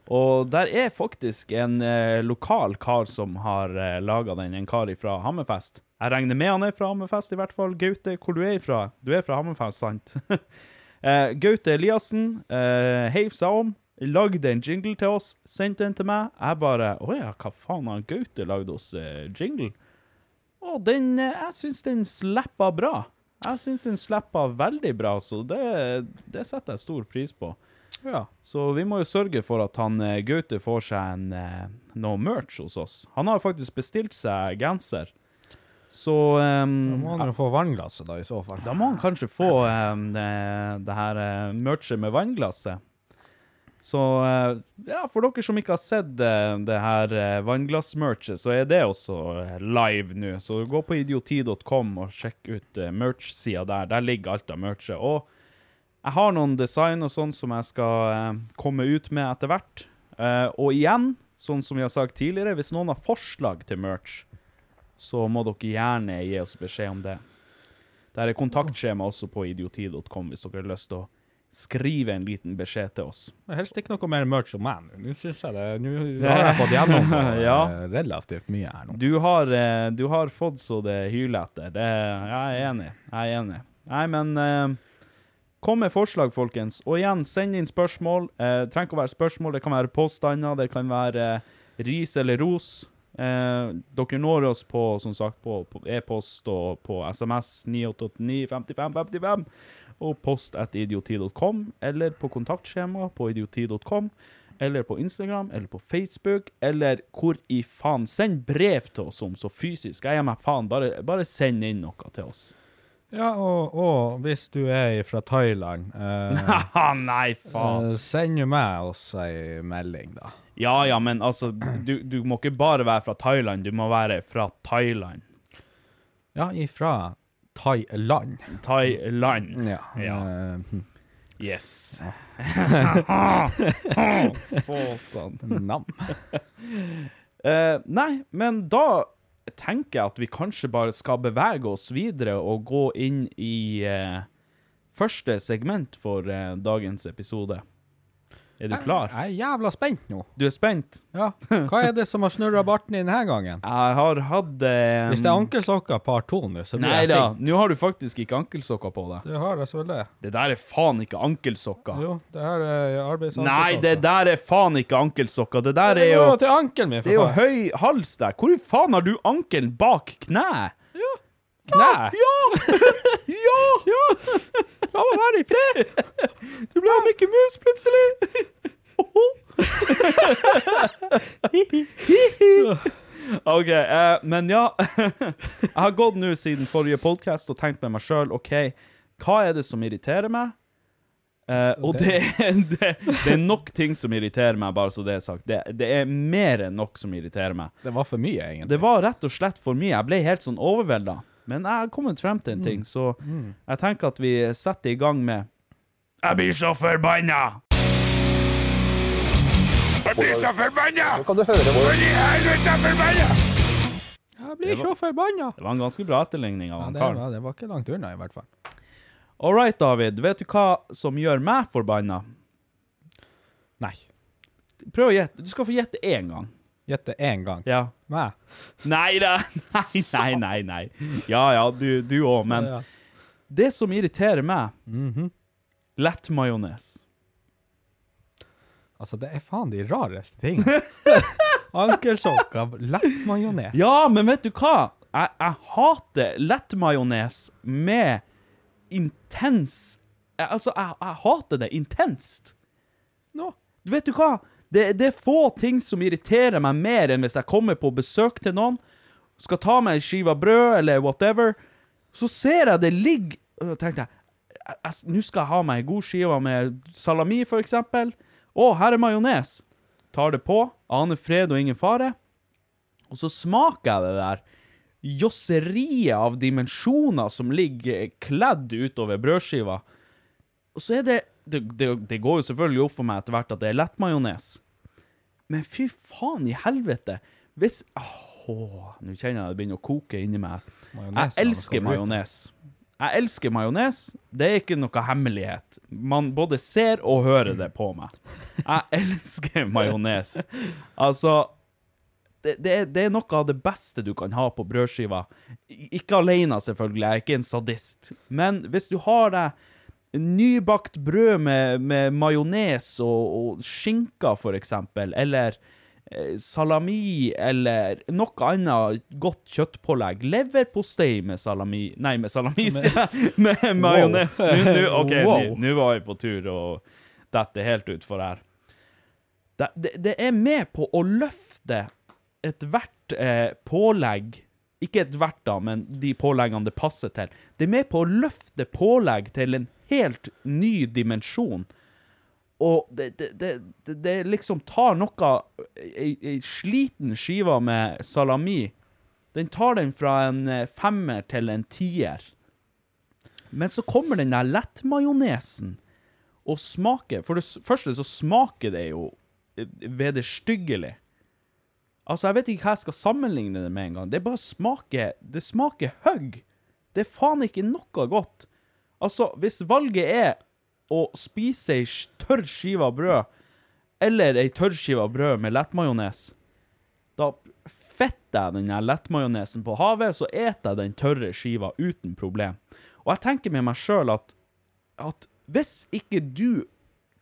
Og der er faktisk en eh, lokal kar som har eh, laga den, en kar fra Hammerfest. Jeg regner med han er fra Hammerfest, i hvert fall. Gaute, hvor du er fra? Du er fra Hammerfest, sant? eh, Gaute Eliassen eh, heiv seg om, lagde en jingle til oss, sendte den til meg. Jeg bare Å ja, hva faen har Gaute lagd oss eh, jingle? Og den eh, Jeg syns den slappa bra. Jeg syns den slappa veldig bra, så det, det setter jeg stor pris på. Ja. Så vi må jo sørge for at han eh, Gaute får seg en, eh, noe merch hos oss. Han har faktisk bestilt seg genser. Så um, Da må han jo få vannglasset, da, i så fall. da må han kanskje få um, det, det her uh, merchet med vannglasset. Så uh, ja, for dere som ikke har sett uh, det her uh, vannglassmerchet, så er det også live nå. Så gå på idioti.com og sjekk ut uh, merch-sida der. Der ligger alt av merchet. Og jeg har noen design og sånn som jeg skal uh, komme ut med etter hvert. Uh, og igjen, sånn som vi har sagt tidligere, hvis noen har forslag til merch, så må dere gjerne gi oss beskjed om det. Det er kontaktskjema også på idioti.com hvis dere har lyst til å skrive en liten beskjed til oss. Helst ikke noe mer merch om meg. nå. Syns jeg det Nå har jeg fått gjennom eh, Ja. relativt mye her nå. Du har, eh, du har fått så det hyler etter. Det, jeg er enig. Jeg er enig. Nei, men eh, kom med forslag, folkens. Og igjen, send inn spørsmål. Eh, trenger ikke å være spørsmål, det kan være påstander, det kan være eh, ris eller ros. Eh, dere når oss på som sagt, på e-post og på SMS 9889 55 55 og post at idioti.com, eller på kontaktskjema på idioti.com, eller på Instagram, eller på Facebook, eller hvor i faen. Send brev til oss om så fysisk. Jeg gir meg faen. Bare, bare send inn noe til oss. Ja, og, og hvis du er fra Thailand, eh, nei, faen. eh, send jo meg også ei melding, da. Ja, ja, men altså, du, du må ikke bare være fra Thailand, du må være fra Thailand. Ja, ifra Thailand. Thailand. Ja. Ja. eh, Yes. Satan. Nam. Eh, nei, men da tenker jeg at vi kanskje bare skal bevege oss videre og gå inn i eh, første segment for eh, dagens episode. Er du klar? Jeg er jævla spent nå. Du er spent? Ja. Hva er det som har snurra barten din denne gangen? Jeg har hatt um... Hvis det er ankelsokker par to nå, så blir Nei jeg da, nå har du faktisk ikke ankelsokker på deg. Du har det, selvfølgelig. det. Det der er faen ikke ankelsokker. Jo, det her er arbeidsankelsokker. Nei, det der er faen ikke ankelsokker. Det der Det er jo går jo til ankelen min, Det er jo høy hals der. Hvor i faen har du ankelen bak kneet? Knæ. Ja! ja! ja! La meg være i fred! Du ble Mikke Mus plutselig. OK, eh, men ja. Jeg har gått nå siden forrige podkast og tenkt med meg sjøl OK, hva er det som irriterer meg? Eh, og det, det, det er nok ting som irriterer meg, bare så det er sagt. Det, det er mer enn nok som irriterer meg. Det var for mye, egentlig. Det var rett og slett for mye. Jeg ble helt sånn overvelda. Men jeg har kommet frem til en ting, så jeg tenker at vi setter i gang med Jeg blir så forbanna! Jeg blir så forbanna! kan du høre hvor I helvete, er forbanna! Jeg blir så forbanna! Det var en ganske bra etterligning av Ja, han Ja, karen. det var ikke langt unna, i hvert fall. All right, David. Vet du hva som gjør meg forbanna? Nei. Prøv å gjette. Du skal få gjette én gang. Gjette én gang. Ja. Meg. Nei da! Nei, nei, nei. nei. Ja ja, du du òg, men Ja. det som irriterer meg Lett majones. Altså, det er faen de rareste ting. Ankelsokker, lett majones. Ja, men vet du hva? Jeg, jeg hater lettmajones med intens Altså, jeg, jeg hater det intenst. Nå. Vet du hva? Det, det er få ting som irriterer meg mer enn hvis jeg kommer på besøk til noen, skal ta meg en skive brød eller whatever, så ser jeg det ligger Og tenkte jeg Nå skal jeg ha meg en god skive med salami, for eksempel. Å, her er majones. Tar det på. Aner fred og ingen fare. Og så smaker jeg det der josseriet av dimensjoner som ligger kledd utover brødskiva. Og så er det det, det det går jo selvfølgelig opp for meg etter hvert at det er lettmajones. Men fy faen i helvete. Hvis Åh, nå kjenner jeg det begynner å koke inni meg. Majones, Jeg elsker majones. Jeg elsker majones. Det er ikke noe hemmelighet. Man både ser og hører det på meg. Jeg elsker majones. Altså det, det, er, det er noe av det beste du kan ha på brødskiva. Ikke alene, selvfølgelig. Jeg er ikke en sadist. Men hvis du har deg nybakt brød med, med majones og, og skinka, for eksempel, eller eh, salami, eller noe annet godt kjøttpålegg. Leverpostei med salami Nei, med salami, sier jeg. Med majones. Wow. nå- OK, Wow. nå var vi på tur og dette helt utfor her. Det, det, det er med på å løfte ethvert eh, pålegg Ikke ethvert, da, men de påleggene det passer til. Det er med på å løfte pålegg til en helt ny dimensjon. Og det, det, det, det, liksom tar noe Ei, ei sliten skive med salami. Den tar den fra en eh, femmer til en tier. Men så kommer den der lettmajonesen og smaker For det første så smaker det jo eh, vederstyggelig. Altså, jeg vet ikke hva jeg skal sammenligne det med engang. Det bare smaker Det smaker høgg. Det er faen ikke noe godt. Altså, hvis valget er å spise ei tørr skive av brød, eller ei tørr skive av brød med lettmajones, da fetter jeg den lettmajonesen på havet, så eter jeg den tørre skiva uten problem. Og jeg tenker med meg sjøl at, at hvis ikke du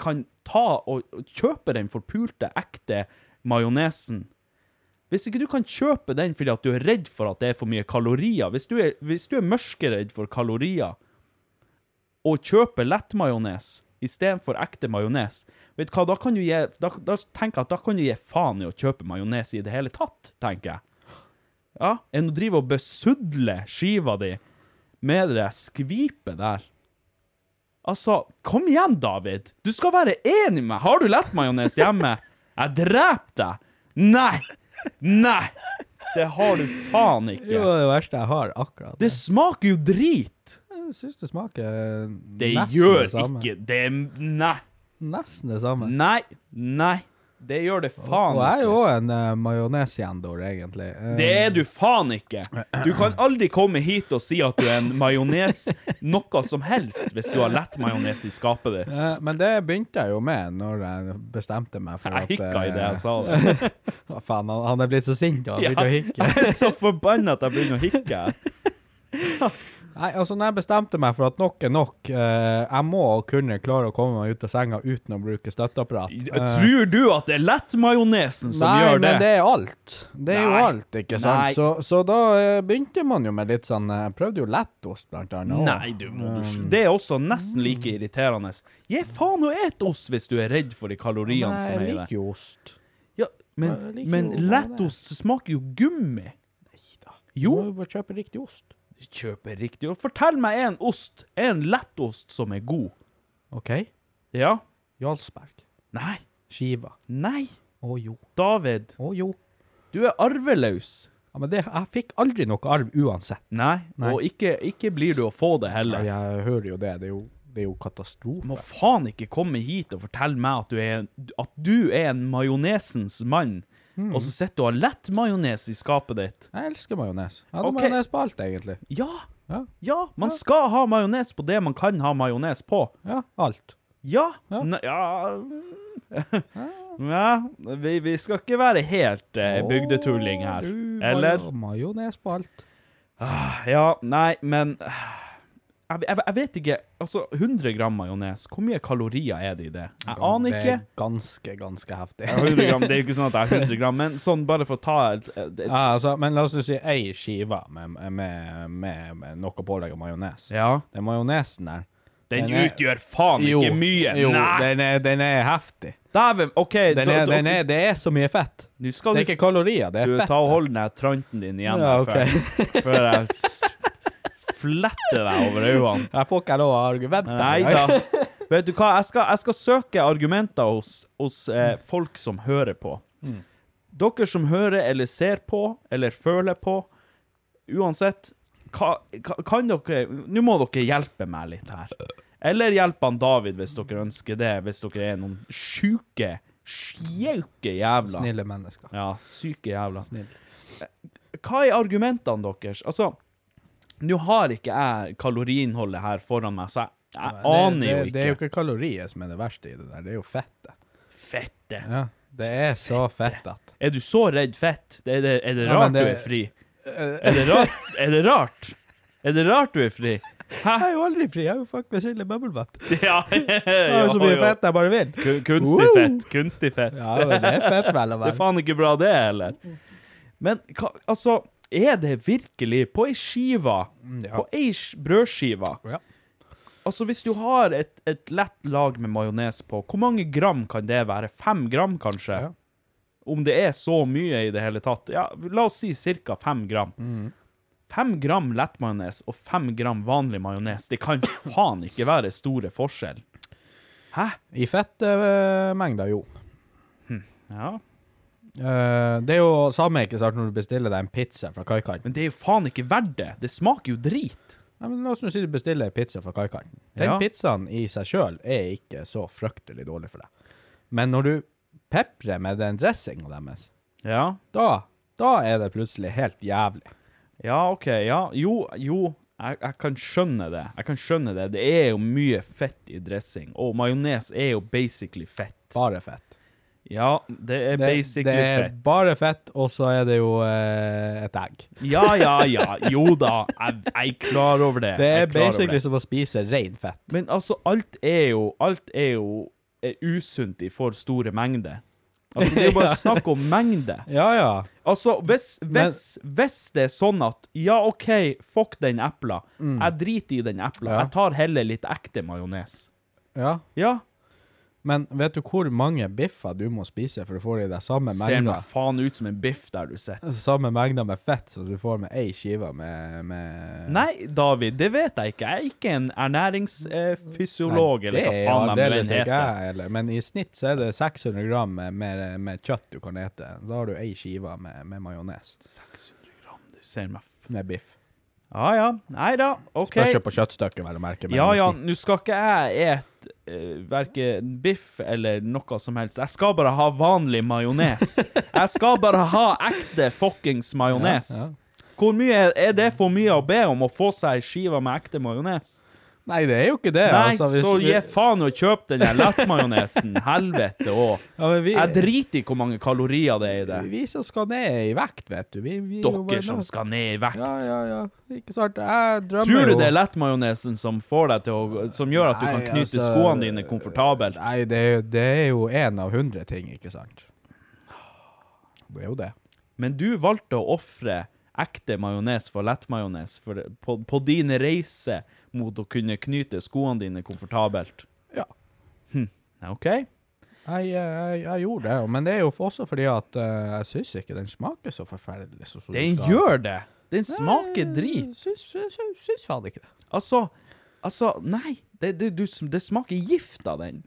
kan ta og kjøpe den forpulte, ekte majonesen Hvis ikke du kan kjøpe den fordi at du er redd for at det er for mye kalorier Hvis du er, hvis du er mørkeredd for kalorier, og kjøper lettmajones istedenfor ekte majones, vet hva, da kan du gi da, da tenker jeg at da kan du gi faen i å kjøpe majones i det hele tatt, tenker jeg. Ja, enn å drive og besudle skiva di med det skvipet der. Altså, kom igjen, David. Du skal være enig med meg. Har du lettmajones hjemme? Jeg dreper deg. Nei! Nei! Det har du faen Det ikke. jo det verste jeg har, akkurat. Det smaker jo drit. Jeg syns det smaker Det nesten gjør det samme. ikke det. Nei. Nesten det samme. Nei. Nei. Det gjør det faen ikke. Og jeg er jo en uh, majonesjendor, egentlig. Uh, Det er du faen ikke. Du kan aldri komme hit og si at du er en majones noe som helst hvis du har lett majones i skapet ditt. Uh, men det begynte jeg jo med når jeg bestemte meg for Jeg at hikka i det jeg sa det. Hva faen, han, han er blitt så sint og han Ja, begynte å hikke. jeg er så forbanna at jeg begynner å hikke. Nei, altså når jeg bestemte meg for at nok er nok, eh, jeg må kunne klare å komme meg ut av senga uten å bruke støtteapparat. Eh, Tror du at det er lettmajonesen som Nei, gjør det? Nei, men det er alt. Det er jo alt, ikke sant? Så, så da eh, begynte man jo med litt sånn Jeg prøvde jo lettost, blant annet. også. Nei, du må du Det er også nesten like irriterende. Gi faen og et ost hvis du er redd for de kaloriene Nei, som er jeg i det. liker jo ost. Ja, men, Jeg men lettost smaker jo gummi. Du Jo, må jo bare kjøpe riktig ost. Kjøpe riktig. Og fortell meg en ost, en lettost som er god. OK? Ja? Jarlsberg. Nei. Skiva. Nei. Å jo. David, Å jo. du er arveløs. Ja, men det, jeg fikk aldri noe arv uansett. Nei, Nei. og ikke, ikke blir du å få det Ja, heller. jeg hører jo det. Det er jo, det er jo katastrofe. Du må faen ikke komme hit og fortelle meg at du er at du er en majonesens mann, Mm. og så sitter du og har lett majones i skapet ditt. Jeg elsker majones. Jeg hadde okay. majones på alt, egentlig. Ja, Ja, ja, man skal ha majones på det man kan ha majones på. ja alt. Ja. Ja. Ja. ja vi, vi skal ikke være helt eh, bygdetulling her. Du, Eller? majo- Majones på alt. Ja, nei, men jeg, jeg, jeg vet ikke. Altså, 100 gram majones, hvor mye kalorier er det i det? Jeg aner ikke. Det er ganske, ganske heftig. Ja, 100 gram, Det er jo ikke sånn at jeg har 100 gram, men sånn bare for å ta et, et, Ja, altså, men la oss jo si ei skive med, med, med, med noe pålegg av majones. Ja. Den majonesen der Den Den er- utgjør faen ikke mye. Jo, den er, den er heftig. Dæven, OK. Den da- er, da- den er, det er så mye fett. Det du er ikke kalorier, det er Du, fett. ta og hold den tranten din igjen Ja, okay. ok. før, før jeg fletter deg over øynene. Jeg får ikke lov å argumentere. Nei da. Vet du hva, jeg skal, jeg skal søke argumenter hos, hos eh, folk som hører på. Dere som hører eller ser på eller føler på, uansett, hva, ka- kan dere Nå må dere hjelpe meg litt her. Eller hjelpe han David hvis dere ønsker det, hvis dere er noen sjuke, sjuke jævla. Snille mennesker. Ja, syke jævla. Snill. Hva er argumentene deres? Altså, nå har ikke jeg kaloriinnholdet her foran meg, så jeg, jeg det, aner jo ikke. det er jo ikke. kalorier som er det verste i det der, det er jo fettet. Fettet. Ja, det er så fett at Er du så redd fett? Det er, det, er det rart ja, det- du er fri? Er det rart? Er det rart? Er det rart du er fri? Hæ? Jeg er jo aldri fri, jeg er jo fuck med Silje Bøbbelbøtt. Ja, Jeg har jo så mye fett jeg bare vil. Kunstig fett. Kunstig fett. Ja, men det er fett vel å Det er faen ikke bra, det, eller? Men hva, altså, er det virkelig på ei skive, Mm, ja. på ei sk- brødskive Ja. Altså, hvis du har et, et lett lag med majones på, hvor mange gram kan det være? Fem gram, kanskje? Ja. Om det er så mye i det hele tatt? Ja, la oss si ca. fem gram. Mm. Fem gram lettmajones og fem gram vanlig majones, det kan faen ikke være store forskjell. Hæ? I fettmengder, jo. Ja. Eh, det er jo samme ikke sant, når du bestiller deg en pizza fra kaikanten. Men det er jo faen ikke verdt det. Det smaker jo drit. Nei, men La oss nå si du bestiller en pizza fra kaikanten. Den Ja. pizzaen i seg sjøl er ikke så fryktelig dårlig for deg. Men når du peprer med den dressinga deres, Ja. da, da er det plutselig helt jævlig. Ja, OK. Ja. Jo, jo. Jeg, jeg kan skjønne det. Jeg kan skjønne det. Det er jo mye fett i dressing, og majones er jo basically fett. Bare fett. Ja, det er Det, basically det er fett. bare fett, og så er det jo eh, et egg. Ja, ja, ja. Jo da. Jeg, jeg er klar over det. Det Jeg er klar over basically det. som å spise rein fett. Men altså, alt er jo Alt er jo er usunt i for store mengder. Altså, det er jo bare snakk om mengde. Ja, ja. Altså, hvis, hvis, hvis det er sånn at Ja, OK, fuck den epla. Jeg driter i den epla. Mm. Ja. Jeg tar heller litt ekte majones. ja. Ja. Men vet du hvor mange biffer du må spise for å få i deg samme Ser mengder? meg faen ut som en biff der du sitter. Samme mengde med fett som du får med ei skive med, med Nei, David, det vet jeg ikke. Jeg er ikke en ernæringsfysiolog, eh, eller hva det faen de aldeles vil ikke jeg heller. Men i snitt så er det 600 gram med, med, med kjøtt du kan ete. Da har du ei skive med, med majones. 600 gram, du ser meg faen Med biff. Ja ja. Nei da, OK. Spørs jo på kjøttstykket, vel å merke. men Ja ja, nå skal ikke jeg et uh, verken biff eller noe som helst. Jeg skal bare ha vanlig majones. jeg skal bare ha ekte fuckings majones. Ja, ja. Hvor mye er, er det for mye å be om å få seg ei skive med ekte majones? Nei, det er jo ikke det. Nei, altså, så du- gi faen å kjøpe den der lettmajonesen. Helvete òg. Ja, vi, Jeg driter i hvor mange kalorier det er i det. vi som skal ned i vekt, vet du. Vi, vi er Dere som skal ned i vekt. Ja, ja, ja. Ikke sant. Jeg drømmer Tror du jo det er lettmajonesen som å Som gjør at du kan knyte altså, skoene dine komfortabelt? Nei, det jo- det er jo én av hundre ting, ikke sant? Det er jo det. Men du valgte å ofre ekte majones for lettmajones på, på din reise mot å kunne knyte skoene dine komfortabelt. Ja. Hm. OK? Jeg, jeg, jeg gjorde det, men det er jo også fordi at uh, jeg syns ikke den smaker så forferdelig. Så, som Den gjør det! Den smaker drit. Syns, faen ikke det. Altså, altså Nei, det, det, du, det smaker gift av den.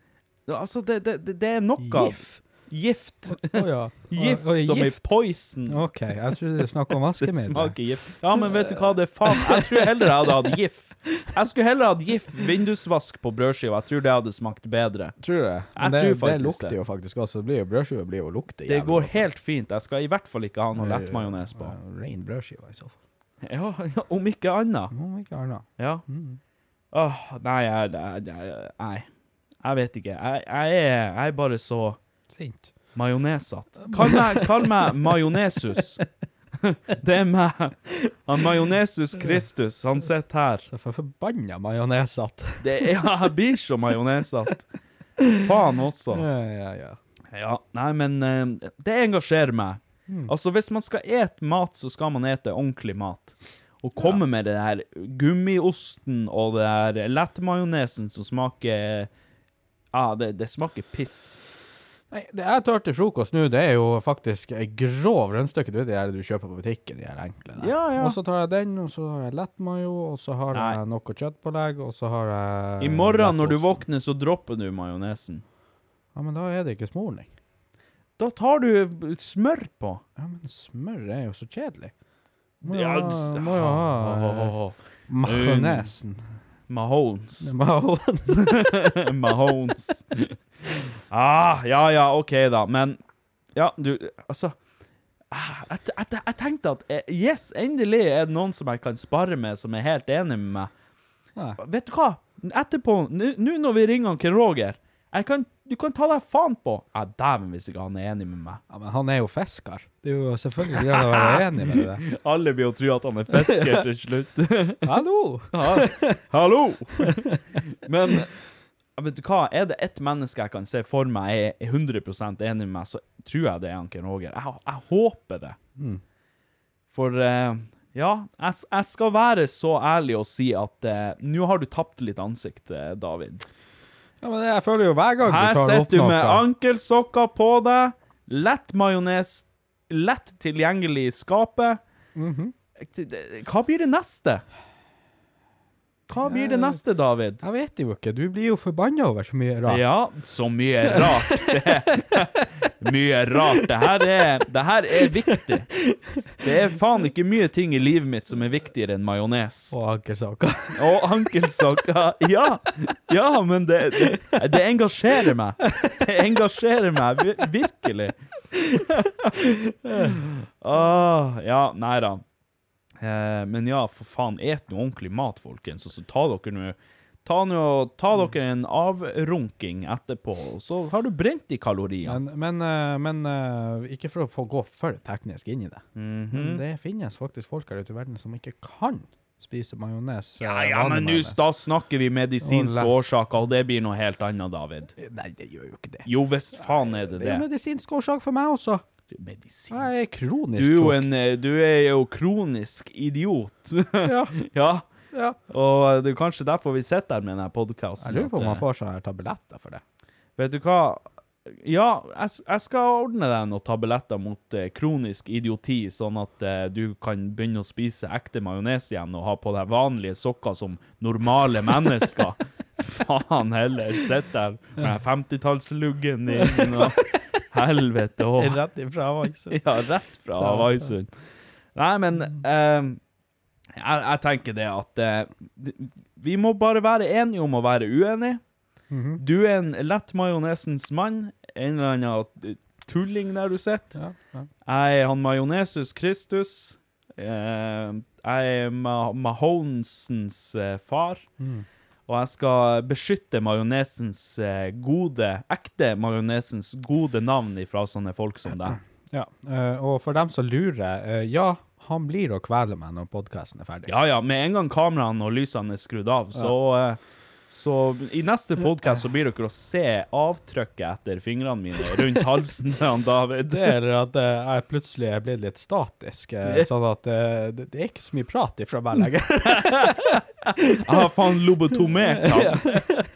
Altså, det, det, er noe Gif? Gift. Oh, ja. Gift oh, som i poison. OK, jeg trodde du snakket om Det vaskemiddel. smaker gift. Ja, men vet du hva, det er faen Jeg tror heller jeg hadde hatt GIF. Jeg skulle heller hatt GIF vindusvask på brødskiva. Jeg tror det hadde smakt bedre. Tror du det? Jeg Men det, det lukter jo faktisk også. Det blir jo Brødskiva blir jo å lukte Det går helt fint. Jeg skal i hvert fall ikke ha noe lettmajones på. Rein brødskive i så fall. Ja, ja, om ikke annet. Om ikke annet. Ja. Mm. Åh, nei, jeg, jeg, jeg. Jeg vet ikke. Jeg, jeg, jeg er bare så Sint. majonesete. Kall meg, kall meg majonesus. Det er meg. Han Majonesus Kristus, han sitter her. Så for forbanna majonesete. Det er, ja, jeg blir så majonesete. Faen også. Ja, ja, ja. Ja, nei, men eh, det engasjerer meg. Altså, hvis man skal ete mat, så skal man ete ordentlig mat. Og komme med det der gummiosten og det der lettmajonesen som smaker Ja, det, det smaker piss. Nei, det jeg tar til frokost nå, det er jo faktisk ei grov rønnstykke. Du vet de der du kjøper på butikken, de her enkle der. Ja, ja. Og så tar jeg den, og så har jeg lettmajo, og så har Nei. jeg noe kjøttpålegg, og så har jeg I morgen når du våkner, så dropper du majonesen. Ja, men da er det ikke smorning. Da tar du smør på. Ja, men smør er jo så kjedelig. Må jo ha, ja, må jo ha eh, majonesen. Mahones. Mahones. Ah, ja, ja, OK, da. Men ja, du Altså ah, jeg, jeg, jeg tenkte at eh, yes, endelig er det noen som jeg kan spare med, som er helt enig med meg. Ja. Vet du hva? Etterpå, nå nå når vi ringer han Ken Roger kan, Du kan ta deg faen på Ja, dæven hvis ikke han er enig med meg. Ja, men han er jo fisker. Det er jo selvfølgelig greit å være enig med det. Alle blir jo tro at han er fisker til slutt. Hallo! Hallo! Men vet du hva, er det ett menneske jeg kan se for meg er 100 enig med meg, så tror jeg det er Anken Roger. Jeg, jeg håper det. For uh, ja, jeg, jeg skal være så ærlig og si at uh, nå har du tapt litt ansikt, eh, David. Ja, men jeg føler jo hver gang Her du tar opp sitter du med noe ankelsokker på deg, lett majones, lett tilgjengelig i skapet. Mhm. Hva blir det neste? Hva blir det neste, David? Jeg vet jo ikke. Du blir jo forbanna over så mye rart. Ja, så mye rart. Det, mye rart. Det her, er, det her er viktig. Det er faen ikke mye ting i livet mitt som er viktigere enn majones. Og ankelsokker. Og ankelsokker. Ja, ja men det, det, det engasjerer meg. Det engasjerer meg virkelig. Åh, ja, nei da. Eh, men ja, for faen, et noe ordentlig mat, folkens. Og så ta dere nå Ta, noe, ta dere en avrunking etterpå, og så har du brent de kaloriene. Men, men, eh, men eh, ikke for å få gå for teknisk inn i det. Mhm. Men det finnes faktisk folk her ute i verden som ikke kan spise majones. Ja, ja, men nu, da snakker vi medisinske årsaker, og det blir noe helt annet, David. Nei, det gjør jo ikke det. Jo, visst faen er det Det Det er medisinsk årsak for meg også. Medisinsk Jeg er kronisk Du en eh, Du er jo kronisk idiot. Ja, ja. ja. Og det er kanskje derfor vi sitter her med denne podkasten. Jeg lurer på om man får sånne tabletter for det. Vet du hva? Ja, jeg, jeg skal ordne deg noen tabletter mot eh, kronisk idioti, sånn at eh, du kan begynne å spise ekte majones igjen og ha på deg vanlige sokker som normale mennesker. Faen heller. Sitter der med 50-tallsluggen din og helvete òg. Rett ifra Havaisund. Ja, rett fra Havaisund. Nei, men eh, jeg, jeg tenker det at eh, vi må bare være enige om å være uenige. Mhm. Du er en lett majonesens mann. En eller annen eh, tulling der du sitter. Ja, ja. Jeg er han Majonesus Kristus. Eh, jeg er Ma Mahonsens eh, far. Mm. Og jeg skal beskytte majonesens eh, gode, ekte majonesens gode navn ifra sånne folk som deg. Ja, eh, og for dem som lurer, eh, ja, han blir å kvele meg når podkasten er ferdig. Ja, ja, med en gang kameraene og lysene er skrudd av, så, eh, så i neste podcast så blir dere å se avtrykket etter fingrene mine rundt halsen til David. Det er at eh, jeg plutselig er blitt litt statisk, eh, sånn at eh, det, det er ikke så mye prat ifra meg lenger. Jeg har faen lobotomert han.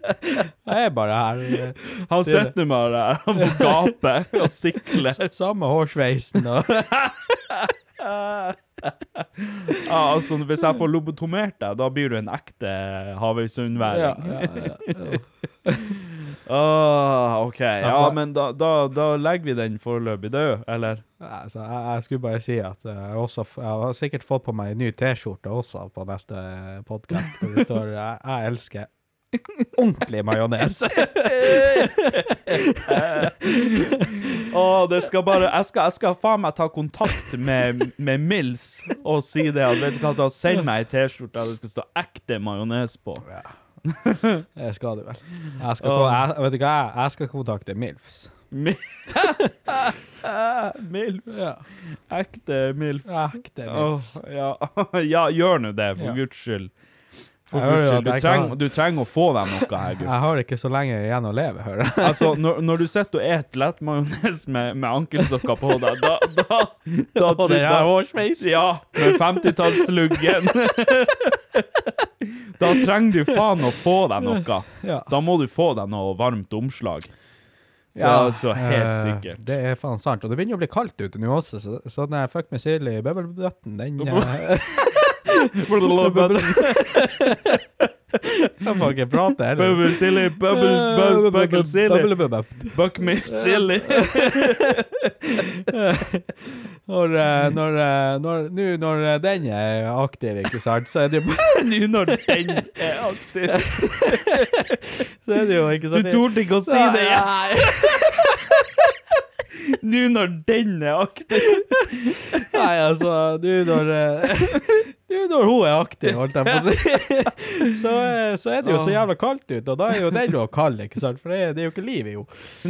Jeg er bare her. Han sitter sitter bare der han må gape og sikler. Samme hårsveisen og Ja, altså, hvis jeg får lobotomert deg, da blir du en ekte ja, Havøysundværing. ja, ja. oh, OK. Ja, Ja, men da, da, da legger vi den foreløpig død, eller? Altså, jeg, jeg skulle bare si at eh, jeg, også, jeg har sikkert fått på meg en ny T-skjorte også på neste podkast, hvor det står 'Jeg elsker ordentlig majones'. oh, det skal bare Jeg skal, jeg skal faen meg ta kontakt med, med Mills og si det at vet du hva, send meg ei T-skjorte det skal stå ekte majones på. Det skal du vel. Jeg skal, oh. jeg, vet du hva, jeg, jeg skal kontakte MILFs. Mi- Milfs. Ja. Ekte Milfs. Ekte Milfs. Oh, ja. ja, gjør nå det, for. Guds skyld. For Guds skyld. Du, jeg treng, kan- du trenger å få deg noe her, gutt. Jeg har ikke så lenge igjen å leve, hører jeg. Altså, når, når du sitter og et lettmajones med, med ankelsokker på deg, da, da, da, Og den her hårsveisen. Ja, med 50-tallsluggen. da trenger du faen å få deg noe. Ja. Da må du få deg noe varmt omslag. Det er altså helt eh, sikkert. Det er faen sant. Og det begynner å bli kaldt ute nå også, så, så den Fuck me silly bubble-button, den eh, Jeg får ikke prate heller. Bubble silly, bubbles, bubbles, buckle silly. Buck me silly. Når, eh, når, eh, når, nå når eh, den er aktiv, ikke sant, så er det jo Nå når den er aktiv. Så er det jo ikke Du sant torde ikke å si det igjen. Nå når den er aktiv. Nei, altså, nå når eh, Nå når hun er aktiv, holdt jeg på å si, så, eh, så er det jo så jævla kaldt ute, og da er jo den jo kald, ikke sant, for det, er- det er jo ikke liv i henne.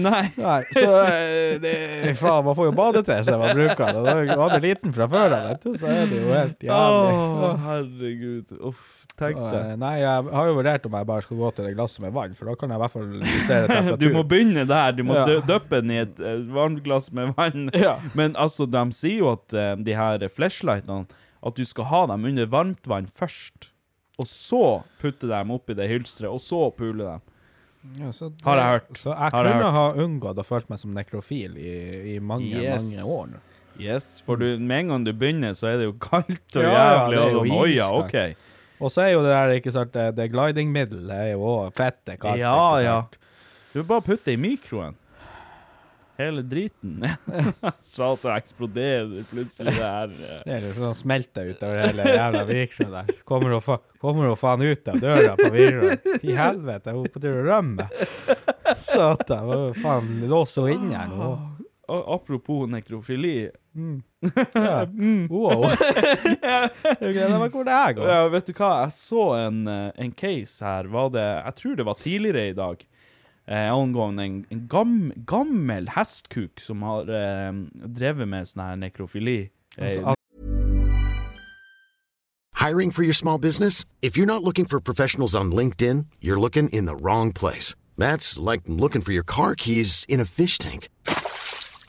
Nei. Nei, så eh, det, faen, man får jo badetøy man bruker det. Da det liten fra før av, vet du, så er det jo helt jævlig. Å, herregud. Uff, tenk Så, det. eh, nei, jeg har jo vurdert om jeg bare skal gå til det glasset med vann, for da kan jeg i hvert fall justere Du må begynne der. Du må Ja. dø- døppe den i et eh, varmt glass med vann. Ja. Men altså, de sier jo at eh, de her flashlightene At du skal ha dem under varmt vann først. Og så putte dem oppi det hylsteret, og så pule dem. Ja, så det- Har jeg hørt. Så jeg Har kunne jeg ha unngått å følt meg som nekrofil i, i mange, Yes. mange år nå. Yes, for du, med en gang du begynner, så er det jo kaldt og Ja, ja, jævlig. er og sånn, Oi, ja. OK. Og så er jo det der, ikke sant, det, glidingmiddelet er jo òg fette kaldt. Ja, ja. Du bare putter det i mikroen. Hele driten. Så at det eksploderer plutselig det her. eh. Det er jo sånn smelter utover hele jævla Vikrå der. Kommer hun fa kommer hun faen ut av døra på Vikrå. I helvete, hun på tur å rømme. Satan, faen, lås henne inne her nå. Og apropos nekrofili. Ja. Wow. Det var hvor det her går. Ja, vet du hva, jeg så en, eh, en case her, var det, jeg tror det var tidligere i dag, eh, angående en, en gam, gammel hestkuk som har eh, drevet med sånn her nekrofili. Eh, Altså, Hiring for your small business? If you're not looking for professionals on LinkedIn, you're looking in the wrong place. That's like looking for your car keys in a fish tank.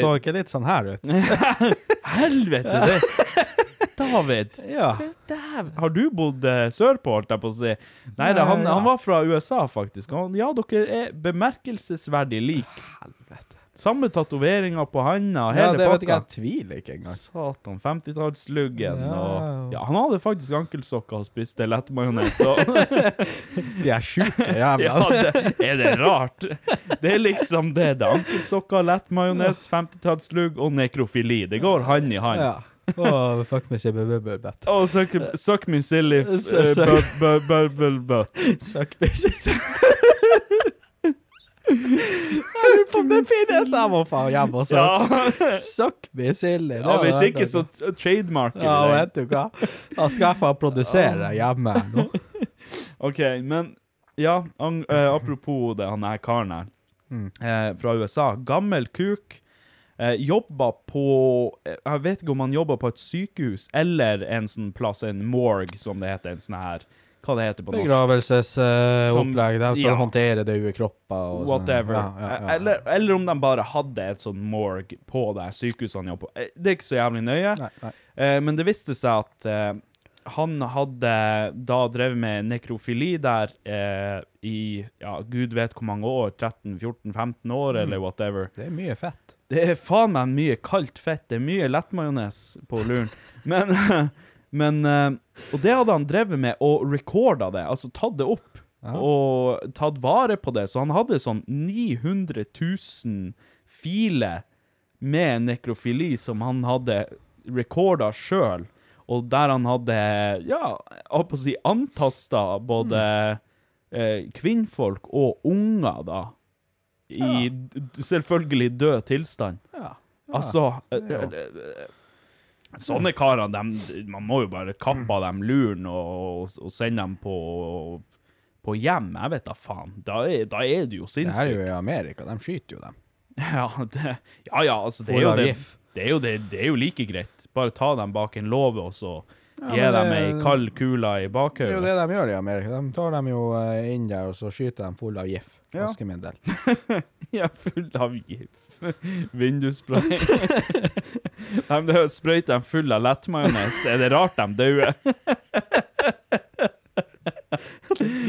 Så ikke litt sånn her ut. Helvete, det David! Ja. Har du bodd eh, sørpå, holdt jeg på å si? Nei, da, han, han var fra USA, faktisk. Han, ja, dere er bemerkelsesverdig lik. Helvete. Samme tatoveringer på handa, Ja, hele det vet ikke jeg. Tviler ikke engang. Satan, 50-tallsluggen Ja. og Ja, han hadde faktisk ankelsokker og spiste lettmajones, så De er sjuke jævla. Ja, det, er det rart? Det er liksom det. Det er ankelsokker, lettmajones, 50-tallslugg og nekrofili. Det går hand i hand. Ja. Åh, fuck me, silly bubble, butt. Og suck, suck me silly eh, så- bu- bu- bubble butt. Suck me. Jeg lurer på om det finnes! Jeg må faen hjem og så Ja. Suck me silly. Ja, hvis ikke, så trademarker Ja, det. vet du hva? Da skal jeg faen produsere hjemme nå. OK, men ja, an, uh, apropos det, han her karen her uh, fra USA. Gammel kuk. Uh, jobba på eh, Jeg vet ikke om han jobba på et sykehus eller en sånn plass, en morgue, som det heter. En sånn her Hva det heter på norsk? Begravelsesopplegg, de som ja. håndterer døde kropper og sånn. Whatever. Ja, ja, ja. Eller, eller om de bare hadde et sånn morg på det sykehuset han jobber på. Eh, Det er ikke så jævlig nøye. Nei, nei. Uh, men det viste seg at uh, han hadde da drevet med nekrofili der i ja, gud vet hvor mange år. 13-14-15 år, eller whatever. Det er mye fett. Det er faen meg mye kaldt fett. Det er mye lettmajones på luren. Men, men eh, Og det hadde han drevet med, og recorda det. Altså tatt det opp. Og tatt vare på det. Så han hadde sånn 900 000 filer med nekrofili som han hadde recorda sjøl. Og der han hadde, ja, holdt på å si, antasta både eh, kvinnfolk og unger, da. I ja. selvfølgelig død tilstand. Ja. Altså eh, Sånne karer, de, man må jo bare kappe av dem luren og, og sende dem på, på hjem. Jeg vet da faen. Da er, da er du jo Det her er jo i Amerika, de skyter jo dem. Ja, det, ja, ja, altså, det er jo det. Det er jo, det, det er jo like greit. Bare ta dem bak en låve, og så gi men dem ei kald kule i Det er jo det de gjør i Amerika. De tar dem jo eh, inn der, og så skyter dem full av gif. Ja. Vaskemiddel. Ja, full av gif. Vindusspray. de sprøyter dem full av lettmajones. Er det rart de dauer?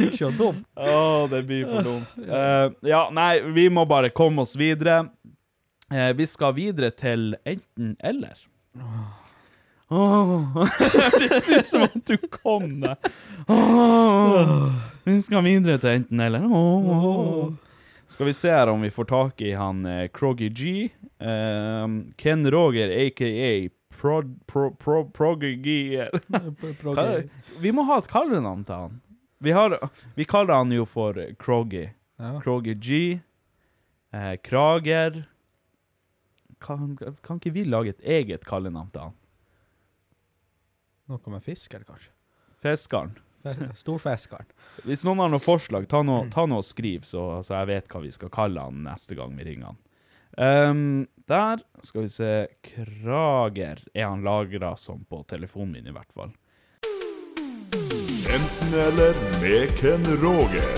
Ikke dumt. Å, det blir for dumt. Uh, ja, nei, vi må bare komme oss videre. Uh, vi skal videre til enten-eller. Det ser ut som at du kom deg. Oh. Vi skal videre til enten-eller. Åh. Skal vi se her om vi får tak i han eh, Kroggy G. Eh, Ken Roger, aka Proggy pro, pro, pro, G. Vi må ha et kallenavn til han. Vi, har, vi kaller han jo for Kroggy. Ja. Kroggy G. Eh, Krager. Kan, kan ikke vi lage et eget kallenavn til han? Noe med fisker, kanskje? Fiskeren. Storfiskeren. Hvis noen har noen forslag, ta noe, ta noe og skriv, så, så jeg vet hva vi skal kalle han neste gang vi ringer han. Um, der skal vi se Krager er han lagra som på telefonen min, i hvert fall. Enten eller med Ken Roger.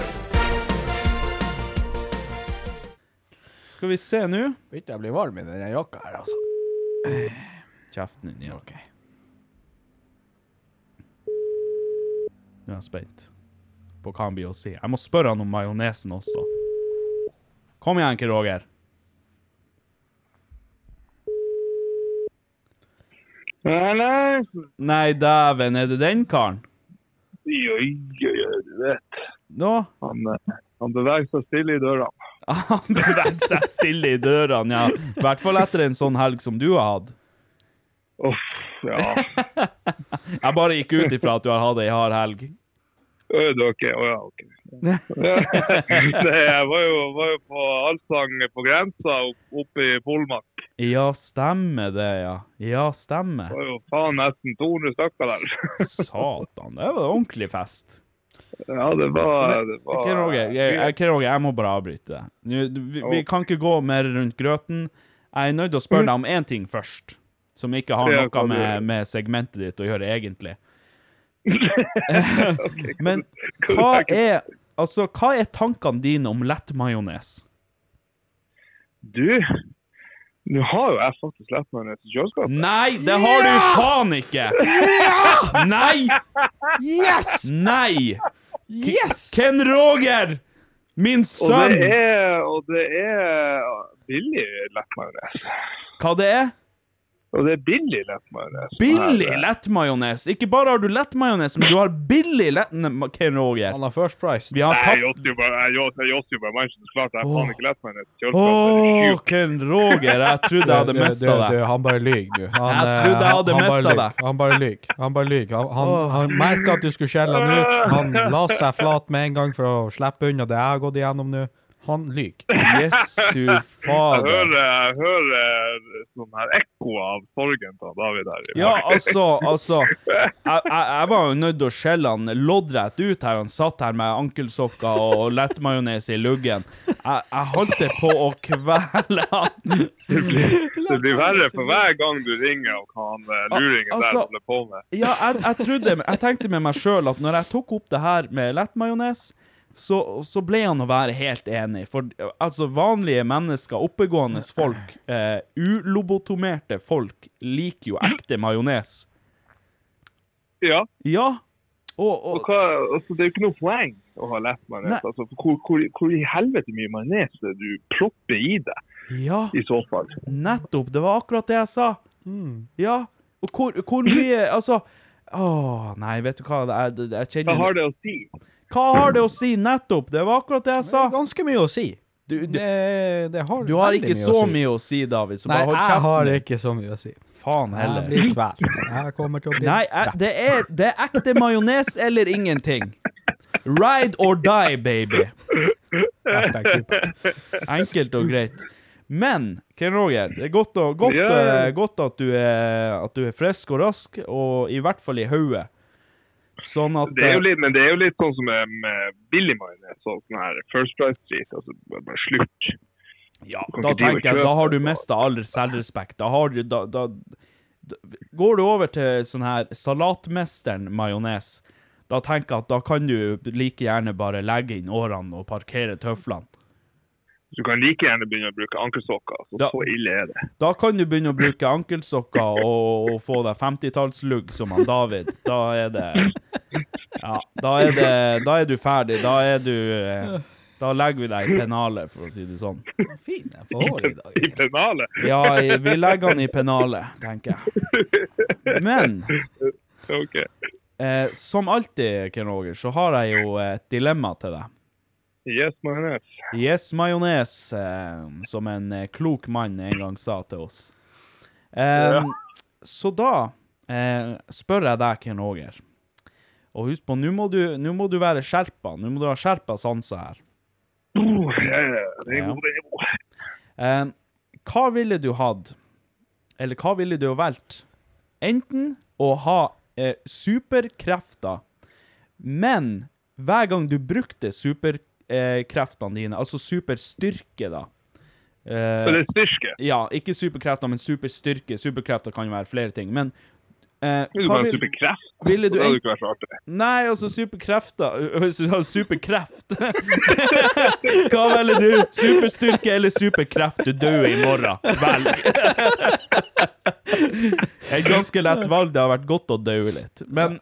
Skal vi se nå. Begynte jeg å bli varm i den jakka her, altså. Kjeften din, ja. Ok. Nå er jeg spent på hva han blir å si. Jeg må spørre han om majonesen også. Kom igjen, Ken Roger. Nei, Nei, dæven, er det den karen? Jo, jo, jo, du vet. Nå? Han, eh, han beveger seg stille i dørene. Han beveger seg stille i dørene, ja. I hvert fall etter en sånn helg som du har hatt. Uff, ja. Jeg bare gikk ut ifra at du har hatt ei hard helg. Ø, okay. oh, ja, ok. Det, var jo, var jo på allsang på grensa oppe i Polmark. Ja, stemmer det, ja. Ja, stemmer. Det var jo faen nesten 200 stykker der. Satan, det var ordentlig fest. Ja, det var, det var Roger, jeg, Roger, jeg må bare avbryte. Nå, vi, vi kan ikke gå mer rundt grøten. Jeg er nødt til å spørre deg om én ting først, som ikke har noe med, med segmentet ditt å gjøre, egentlig. Men hva er, altså, hva er tankene dine om lettmajones? Du, nå har jo jeg faktisk lett meg ned til kjøleskapet. Nei, det har du faen ikke! Nei! Yes! Nei! Yes! Ken Roger! Min Og sønn! det er, og det er billig lettmajones. Hva det er? Og det er billig lettmajones. Billig Her, eh, lettmajones! Ikke bare har du lettmajones, men du har billig lett... Ken Roger. Han har first price. Vi har Nei, jeg tatt bare, jeg josser jo bare Manchester. Klart jeg Åh. faen ikke lettmajones Åh. Ken Roger, jeg trodde jeg hadde mista deg. Han bare lyver, du. Han, Jeg eh, trodde jeg hadde mista deg. Han bare lyver. Han bare lyver. Han, han, han merka at du skulle skjelle han ut. Han la seg flat med en gang for å slippe unna det jeg har gått igjennom nå. Han lyver. Jesu Jeg hører, jeg hører sånn her ekko av sorgen til David her. Ja, altså, altså jeg, jeg, var jo nødt til å skjelle han loddrett ut her. Han satt her med ankelsokker og lettmajones i luggen. Jeg, jeg holdt det på å kvele han. Det blir verre for hver gang du ringer og hva han eh, luringen altså- der holder på med. Ja, jeg, jeg trodde Jeg tenkte med meg sjøl at når jeg tok opp det her med lettmajones, så, så ble han å være helt enig. For altså, vanlige mennesker, oppegående folk, eh, ulobotomerte folk, liker jo ekte majones. Ja, Ja. Og, og og hva, altså, det er jo ikke noe poeng å ha lett majones. Altså, hvor, hvor, hvor i helvete mye majones er det du propper i det, Ja, i så fall? nettopp. Det var akkurat det jeg sa. Ja. Og hvor, hvor mye Altså Åh, nei, vet du hva, jeg, jeg, kjenner Hva har det å si? Hva har det å si? Nettopp. Det var akkurat det jeg sa. Det er ganske mye å si. Du, du, Det, det har du har ikke mye så å si. mye å si, David, så Nei, bare hold jeg har ikke så mye å si. Faen Jeg blir kvalt. Jeg kommer til å bli Nei, jeg, det, er, det er ekte majones eller ingenting. Ride or die, baby. Enkelt og greit. Men Ken Roger, det er godt, og, godt, yeah. godt at, du er, at du er frisk og rask, og i hvert fall i hodet. Sånn at Det eh, litt, men det er jo litt sånn som med, med billig majones og sånn her First Price Street. Altså, bare slutt. Ja, da tenker jeg, da har du mista all selvrespekt. Da har du da, da, da Går du over til sånn her Salatmesteren-majones, da tenker jeg at da kan du like gjerne bare legge inn årene og parkere tøflene. Så du kan like gjerne begynne å bruke ankelsokker. Så, Ja. så ille er det. Da kan du begynne å bruke ankelsokker og, og få deg 50-tallslugg som han David. Da er det Ja, da er det Da er du ferdig. Da er du eh, Da legger vi deg i pennalet, for å si det sånn. Fin jeg får hår i dag. I pennalet. Ja, vi legger han i pennalet, tenker jeg. Men okay. eh, som alltid, Ken Roger, så har jeg jo et dilemma til deg. Yes, majones. Yes, majones, eh, som en eh, klok mann en gang sa til oss. Ja. Så da eh, spør jeg deg, Ken Roger, Og husk på, nå må, du- må du være skjerpa. Nå må du ha skjerpa sanser her. Oh, ja. Eh, hva ville du hatt? Eller hva ville du ha valgt? Enten å ha eh, superkrefter, men hver gang du brukte superkreftene dine, altså superstyrke, da eh, Så det er styrke. Ja, ikke superkrefter, men superstyrke. Superkrefter kan jo være flere ting. Men eh, Vil du ha superkreft? ville du Det hadde ikke vært så artig. Nei, altså superkrefter Hvis du har superkreft Hva velger du? Superstyrke eller superkreft? Du dør i morgen. Velg. Et ganske lett valg. Det har vært godt å dø litt. Men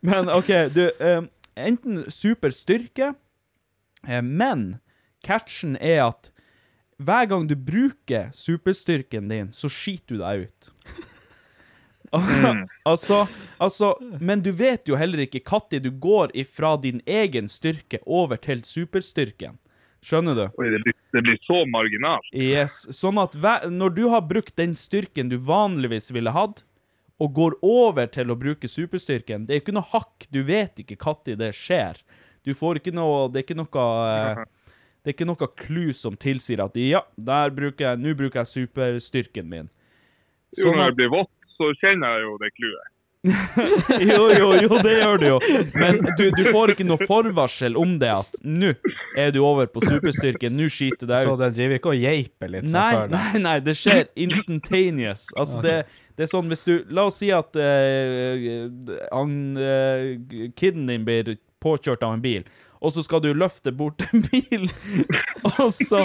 Men OK, du eh, Enten superstyrke, styrke, men catchen er at hver gang du bruker superstyrken din, så skiter du deg ut. altså, altså Men du vet jo heller ikke når du går ifra din egen styrke over til superstyrken. Skjønner du? Oi, det, blir, det blir så marginalt. Yes. Sånn at hver, når du har brukt den styrken du vanligvis ville hatt, og går over til å bruke superstyrken, det er jo ikke noe hakk. Du vet ikke når det skjer. Du får ikke noe Det er ikke noe eh, Det er ikke noe clue som tilsier at ja, der bruker jeg Nå bruker jeg superstyrken min. Jo, Sånn når det blir vått, så kjenner jeg jo det clouet. jo, jo, jo, det gjør du jo. Men du, du får ikke noe forvarsel om det at nå er du over på superstyrken, nå skiter det Så den driver ikke og geiper litt Nei, nei, nei, det skjer instantaneous. Altså, det, det er sånn hvis du La oss si at uh, han uh, kiden din blir påkjørt av en bil, og så skal du løfte bort en bil, og så,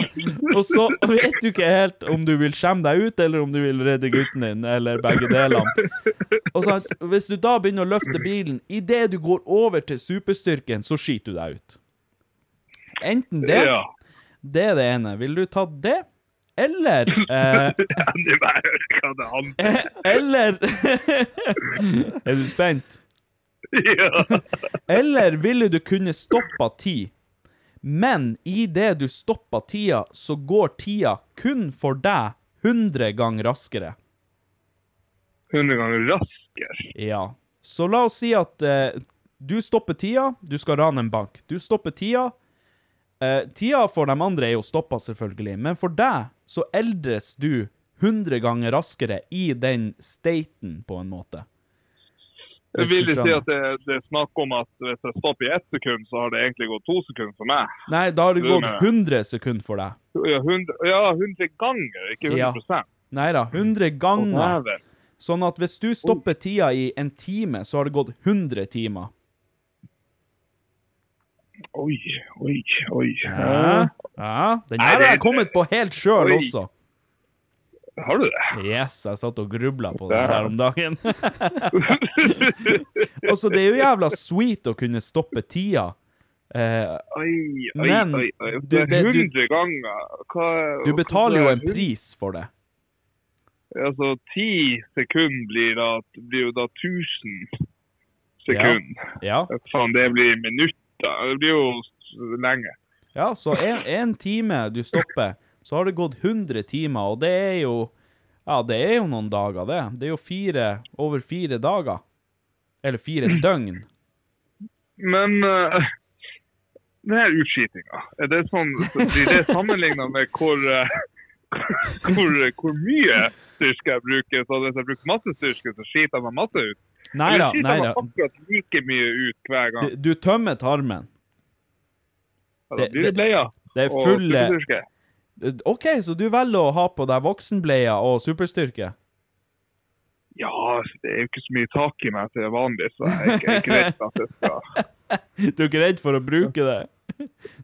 og så vet du ikke helt om du vil skjemme deg ut, eller om du vil redde gutten din, eller begge delene. Og så, hvis du da begynner å løfte bilen, idet du går over til superstyrken, så skiter du deg ut. Enten det, det er det ene. Vil du ta det? Eller eh, er Eller Er du spent? Ja. Eller ville du kunne stoppa tid, men i det du stopper tida, så går tida kun for deg 100 ganger raskere? 100 ganger raskere. Ja. Så la oss si at eh, du stopper tida, du skal rane en bank. Du stopper tida. Eh, tida for de andre er jo stoppa, selvfølgelig, men for deg så eldres du 100 ganger raskere i den staten, på en måte. Jeg vil ikke si at det, det er snakk om at hvis jeg stopper i ett sekund, så har det egentlig gått to sekunder for meg. Nei, da har det gått mener. 100 sekunder for deg. Ja, 100, ja, 100 ganger, ikke 100 Ja. Nei da, 100 ganger. Sånn at hvis du stopper tida i en time, så har det gått 100 timer. Oi, oi, oi. Ja, ja. Den her har jeg kommet på helt sjøl også. Har du det? Yes, jeg satt og grubla på det her om dagen. altså, det er jo jævla sweet å kunne stoppe tida. Eh, Oi, oi, Men, oi. oi. Det er hundre ganger. Hva, du betaler jo en pris for det. Altså, ti sekunder blir, da, blir jo da 1000 sekunder. Ja. Faen, det blir minutter. Det blir jo lenge. Ja, så en, en time du stopper, så har det gått 100 timer, og det er jo Ja, det er jo noen dager, det. Det er jo fire over fire dager. Eller fire døgn. Men uh, det her utskytinga, er det sånn, blir det sammenligna med hvor, uh, hvor, hvor mye styrke jeg bruker? Så hvis jeg bruker masse styrke, så skiter jeg meg masse ut? Nei da, nei da. like mye ut hver gang? Du, du tømmer tarmen. Det- det Det er fulle. OK, så du velger å ha på deg voksenbleia og superstyrke? Ja, altså, det er jo ikke så mye tak i meg til vanlig, så jeg er ikke, redd at det skal Du er ikke redd for å bruke det?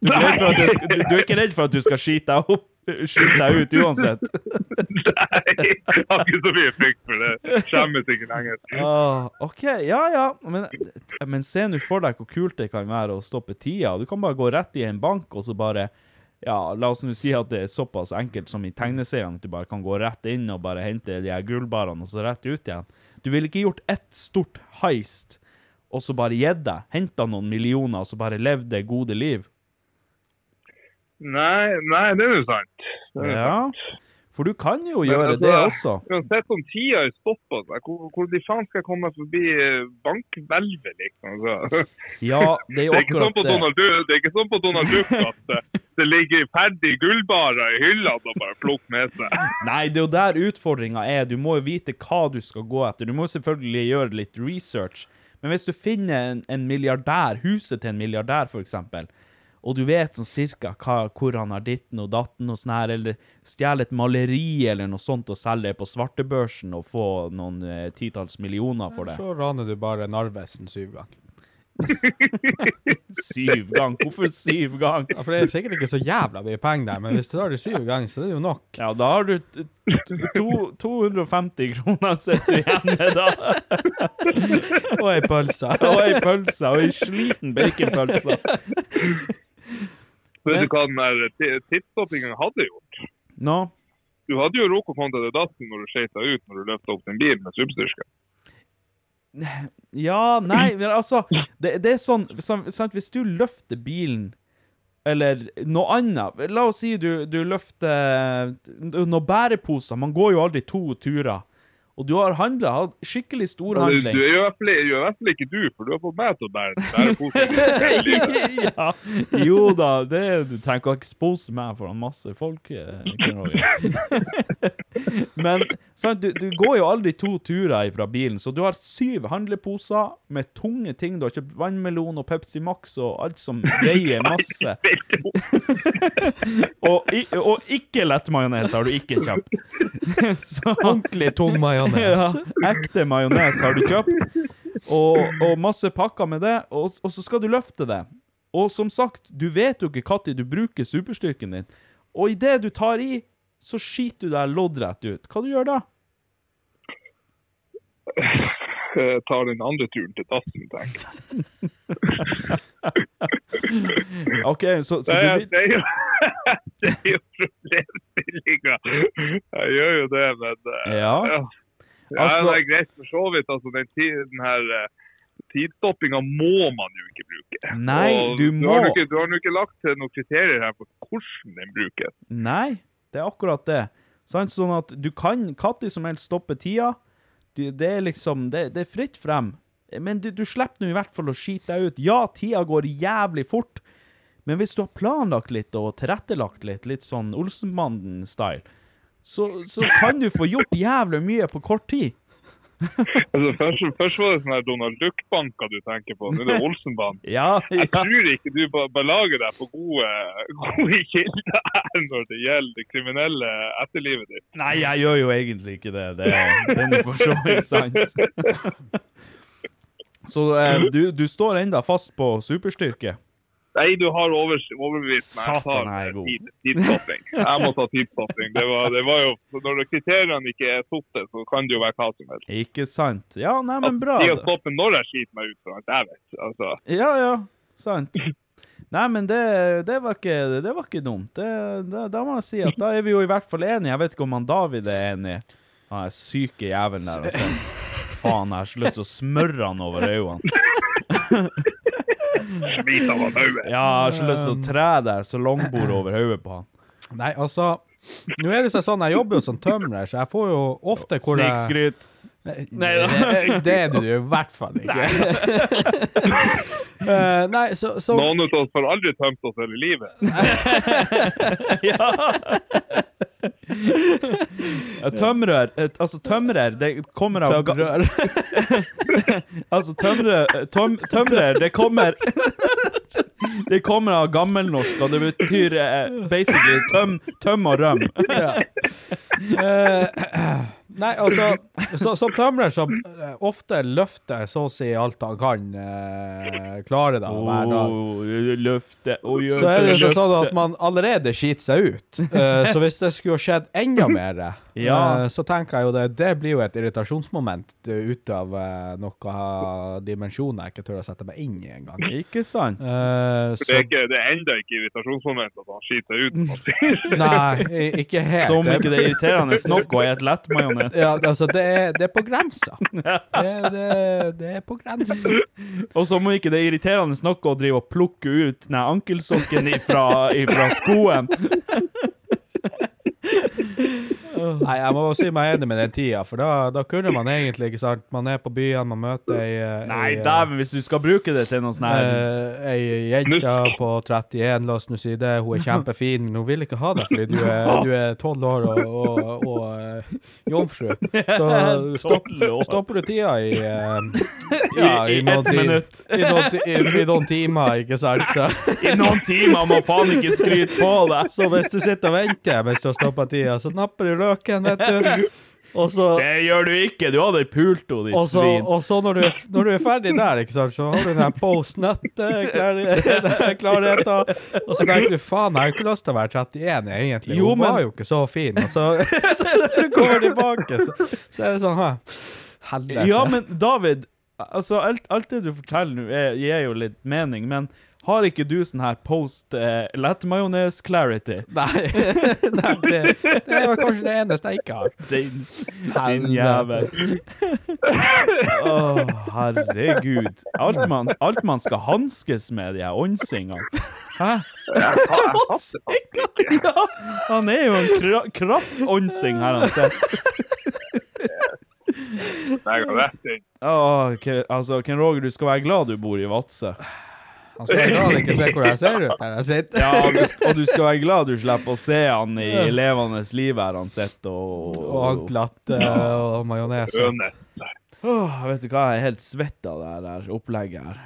Du er du, du er ikke redd for at du skal skite deg opp? Skite deg ut uansett? Nei, jeg har ikke så mye frykt for det. Skjemmes ikke lenger. Ah, OK, ja ja. Men, men se nå for deg hvor kult det kan være å stoppe tida. Du kan bare gå rett i en bank og så bare ja, La oss nå si at det er såpass enkelt som i tegneseriene, at du bare kan gå rett inn og bare hente de her gullbarene og så rett ut igjen. Du ville ikke gjort ett stort heist og så bare gitt deg, henta noen millioner og så bare levd det gode liv. Nei, nei, det er jo sant. Det er Ja. sant. For du kan jo Men gjøre altså, det også. Uansett om tida er stoppa, hvor, hvor de faen skal jeg komme forbi eh, bankhvelvet, liksom? Så. Ja, det er jo Det er sånn akkurat det. Donald det er ikke sånn på Donald Duck at eh, det ligger ferdig gullbarer i hylla og bare plukker med seg. Nei, det er jo der utfordringa er. Du må jo vite hva du skal gå etter. Du må selvfølgelig gjøre litt research. Men hvis du finner en, en milliardær, huset til en milliardær eksempel, og du vet sånn cirka hva, hvor han har ditten og datten og sånn her, eller stjele et maleri eller noe sånt og selge det på svartebørsen og få noen eh, titalls millioner for det. Så raner du bare Narvesen syv ganger. Syv gang. Hvorfor syv gang? Ja, for det er sikkert ikke så jævla mye penger der, men hvis du tar det syv ganger, så er det jo nok. Ja, da har du to, 250 kroner sitter du igjen med, da. Og ei pølse. Og ei pølse, og ei sliten baconpølse. Vet du hva den der ti- tidsstoppingen hadde gjort? Nå, Du hadde jo rukket å komme til dassen når du deg ut når du løfta opp den bilen med substyrke. Ja, nei, men altså Det, det er sånn, sånn sant, Hvis du løfter bilen eller noe annet La oss si du, du løfter noen bæreposer. Man går jo aldri to turer. Og du har handla skikkelig Du, storhandling. du er jo i hvert fall- gjør i hvert fall ikke du, for du har fått meg til å bære ja, jo da, det, du trenger ikke å expose meg foran masse folk. eh. Men sant, du, du går jo aldri to turer fra bilen, så du har syv handleposer med tunge ting. Du har kjøpt vannmelon og Pepsi Max og alt som veier masse. og, og ikke lettmajones har du ikke kjøpt. Så, Ordentlig tung majones. Ja, ekte majones har du kjøpt, og, og masse pakker med det, og, og så skal du løfte det. Og som sagt, du vet jo ikke når du bruker superstyrken din. Og idet du tar i, så skiter du deg loddrett ut. Hva du gjør da? Jeg tar den andre turen til dassen, tenker jeg. OK, så, så Det du vil det er jo, det jo problemstillinga. Jeg gjør jo det, men ja. Ja. Ja. Ja, Altså- det er greit for så vidt. Altså, den, den her eh, tidsstoppinga må man jo ikke bruke. Nei, Og du Du må du har jo ikke lagt til noen kriterier her for hvordan den brukes. Nei, det er akkurat det. Sånn at du kan når som helst stoppe tida. Det er liksom det, det er fritt frem. Men du, du slipper nå i hvert fall å skite deg ut. Ja, tida går jævlig fort, men hvis du har planlagt litt og tilrettelagt litt, litt sånn Olsenbanden-style, så, så kan du få gjort jævlig mye på kort tid. Altså, først, først var det sånn her Donald Duck-banker du tenker på. Nå er det Olsenbanen. Ja, Jeg tror ikke du belager deg på gode, gode kilder når det gjelder det kriminelle etterlivet ditt. Nei, jeg gjør jo egentlig ikke det. Det, det er nå for så vidt sant. Så eh, du, du står enda fast på superstyrke? Nei, du har over, overbevist meg. Jeg Satan, tar jeg er tid, tidsstopping. Jeg må ta tidsstopping. Det var, det var jo, når kriteriene ikke er satt, så kan det jo være hva som helst. Ikke sant? Ja, nei, men bra. De å da. stoppe når jeg skiter meg ut, for alt jeg vet. Altså, Ja, ja, sant. Nei, men det, det, var, ikke, det var ikke dumt. Det, da må jeg si at da er vi jo i hvert fall enige. Jeg vet ikke om han David er enig. Han er syke jævelen der. Altså. Faen, jeg har så lyst til å smøre han over øynene. smit av han hodet. Ja, jeg har ikke lyst til å tre der så langbord over hodet på han. Nei, altså Nå er det sånn, jeg jobber jo som tømrer, så jeg får jo ofte hvor jeg Snikskryt. Nei, det, det er du jo i hvert fall ikke. uh, nei, så, så Noen av oss har aldri tømt oss hele livet. Ja. Ja, Tømrer, eh, altså tømrer, det kommer av Tømrer. Altså tømrer, tøm, tømrer, det kommer Det kommer av gammelnorsk, og det betyr eh, basically tøm, tøm og røm. ja. Eh, nei, altså så, Som tømrer så eh, ofte løfter jeg så å si alt han kan uh, klare da, hver dag. Oh, løfte oh, gjør Så er det jo sånn at man allerede skiter seg ut. Eh, så hvis det skulle skjedd enda mer, Ja. eh, så tenker jeg jo det Det blir jo et irritasjonsmoment eh, ut av uh, noen dimensjoner jeg ikke tør å sette meg inn i engang. Ikke sant? Uh, det er, ikke, det er enda ikke irritasjonsmoment at han skiter ut. han sier. Nei, ikke helt. Som ikke det er irriterende nok å ete lettmajones. Ja, altså, det er, det er på grensa. Det, det, det er på grensa. Og så må ikke det er irriterende nok å drive og plukke ut den ankelsokken ifra, ifra skoen. Nei, jeg må si meg enig med den tida, for da, da kunne man egentlig, ikke sant Man er på byen, man møter ei, eh, Nei, dæven, hvis du skal bruke det til noe sånn her eh, Ei jente på 31, la oss nå si det. Hun er kjempefin, men hun vil ikke ha deg fordi du er, du er 12 år og, og, og eh, jomfru. Så stopp, stopper du tida i Ja, I- i noen ett minutt. I noen, i, I noen timer, ikke sant? Så. I noen timer må faen ikke skryte på deg. Så hvis du sitter og venter mens du har stoppa tida, så napper du løken, vet du. Og så, Det gjør du ikke. Du hadde pult henne, ditt svin. og så når, du, når du er ferdig der, ikke sant, så har du den her post nøtte-klarheten. Og så tenker du faen, jeg har ikke lyst til å være 31 egentlig. Jo, Hun men- var jo ikke så fin. Og så, så når du kommer tilbake, så, så er det sånn hæ, Helvete. Ja, men David, altså alt, alt det du forteller nå, gir jo litt mening, men har ikke du sånn her post eh, lettmajones clarity? Nei, nei det, det var kanskje det eneste jeg ikke har. Din, din jævel. Å, herregud. Alt man, alt man skal hanskes med, de her åndsingene. Hæ? Ja, han er jo en kra kraftåndsing, har han sett. Det går rett inn. Åh, okay. altså, Ken Roger, du skal være glad du bor i Vadsø. Han skal være glad han ikke ser hvor jeg ser ut der jeg sitter. Ja, og du, skal, og du skal være glad du slipper å se han i levende liv her han sitter og, Og ankelatte og majones. Oh, vet du hva, jeg er helt svett av det her, opplegget her.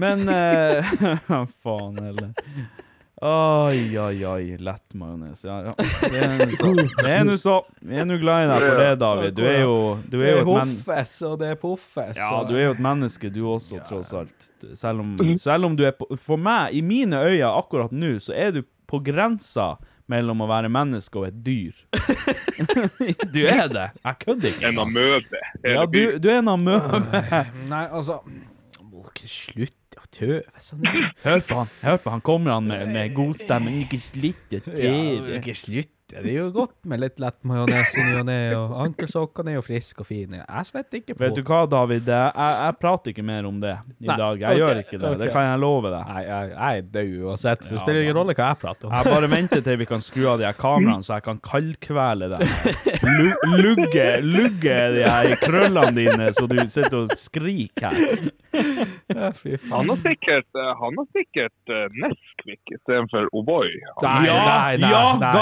Men eh, Faen heller. Oi, oi, oi. Lett majones. Ja, ja. Det er nå så. Det. Vi er nå glad i deg for det, David. Du er jo, du Det er jo er hoffes, og det er poffes. Ja, du er jo et menneske, du også, tross alt. Selv om, selv om du er på For meg, i mine øyne akkurat nå, så er du på grensa mellom å være menneske og et dyr. du er det. Jeg kødder ikke. En amøbe. Ja, du, du er en amøbe. Nei, altså Må ikke slutte å tøve sånn. Hør på han. Hør på han. Kommer han med, med god stemning. Ikke slutt å Ja, ikke slutt. Det er jo godt med litt lett majones i ny og ne, og ankelsokkene er jo friske og fine. Jeg svetter ikke på. Vet du hva, David? Jeg, jeg prater ikke mer om det i Nei, dag. Jeg okay, gjør ikke det. Det kan jeg love deg. Nei, jeg, jeg er død uansett, så det Ja, spiller ingen rolle hva jeg prater om. Jeg bare venter til vi kan skru av de her kameraene, så jeg kan kaldkvele deg. Lugge, lugge de her krøllene dine, så du sitter og skriker her. Ja, fy faen. Han har sikkert, eh, han har sikkert uh, Nesquik istedenfor O'boy. Nei, ja, nei, nei, ja, nei.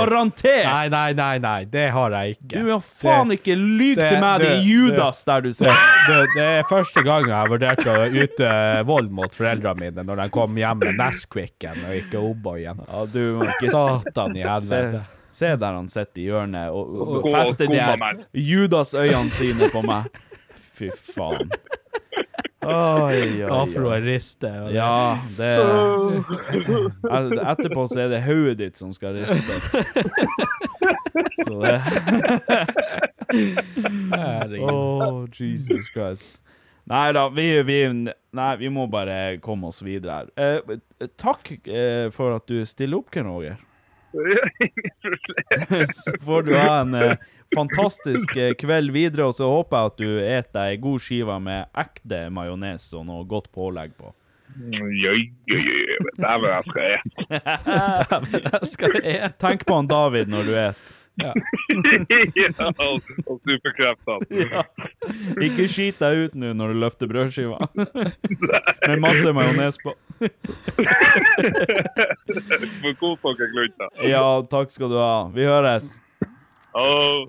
Garantert! Nei, nei, nei, nei, det har jeg ikke. Du har faen ikke lyg det- til meg, det- din Judas der du sitter. det, det er første gang jeg har vurdert å ute vold mot foreldrene mine når de kom hjem med Nesquiken og ikke O'boyen. Ja, du må ikke Satan i se, helvete. se der han sitter i hjørnet og, og og fester de her. Judas-øynene sine på meg. Fy faen. Oi, oi, oi. rister. og Ja, det Et- Etterpå så er det hodet ditt som skal ristes. Så det Herregud. Oh, Jesus Christ. Nei da, vi, vi, nei, vi må bare komme oss videre her. Eh, takk eh, for at du stiller opp, Ken Roger. Så får du ha en eh, fantastisk eh, kveld videre, og så håper jeg at du et deg ei god skive med ekte majones og noe godt pålegg på. Dæven, jeg skal ete. Jeg skal et. Tenk på han David når du et. ja, ja, og superkreftene. Ja. Ikke skit deg ut nå når du løfter brødskiva. Med masse majones på. For kos dere, glunta. Ja, takk skal du ha. Vi høres. Oh.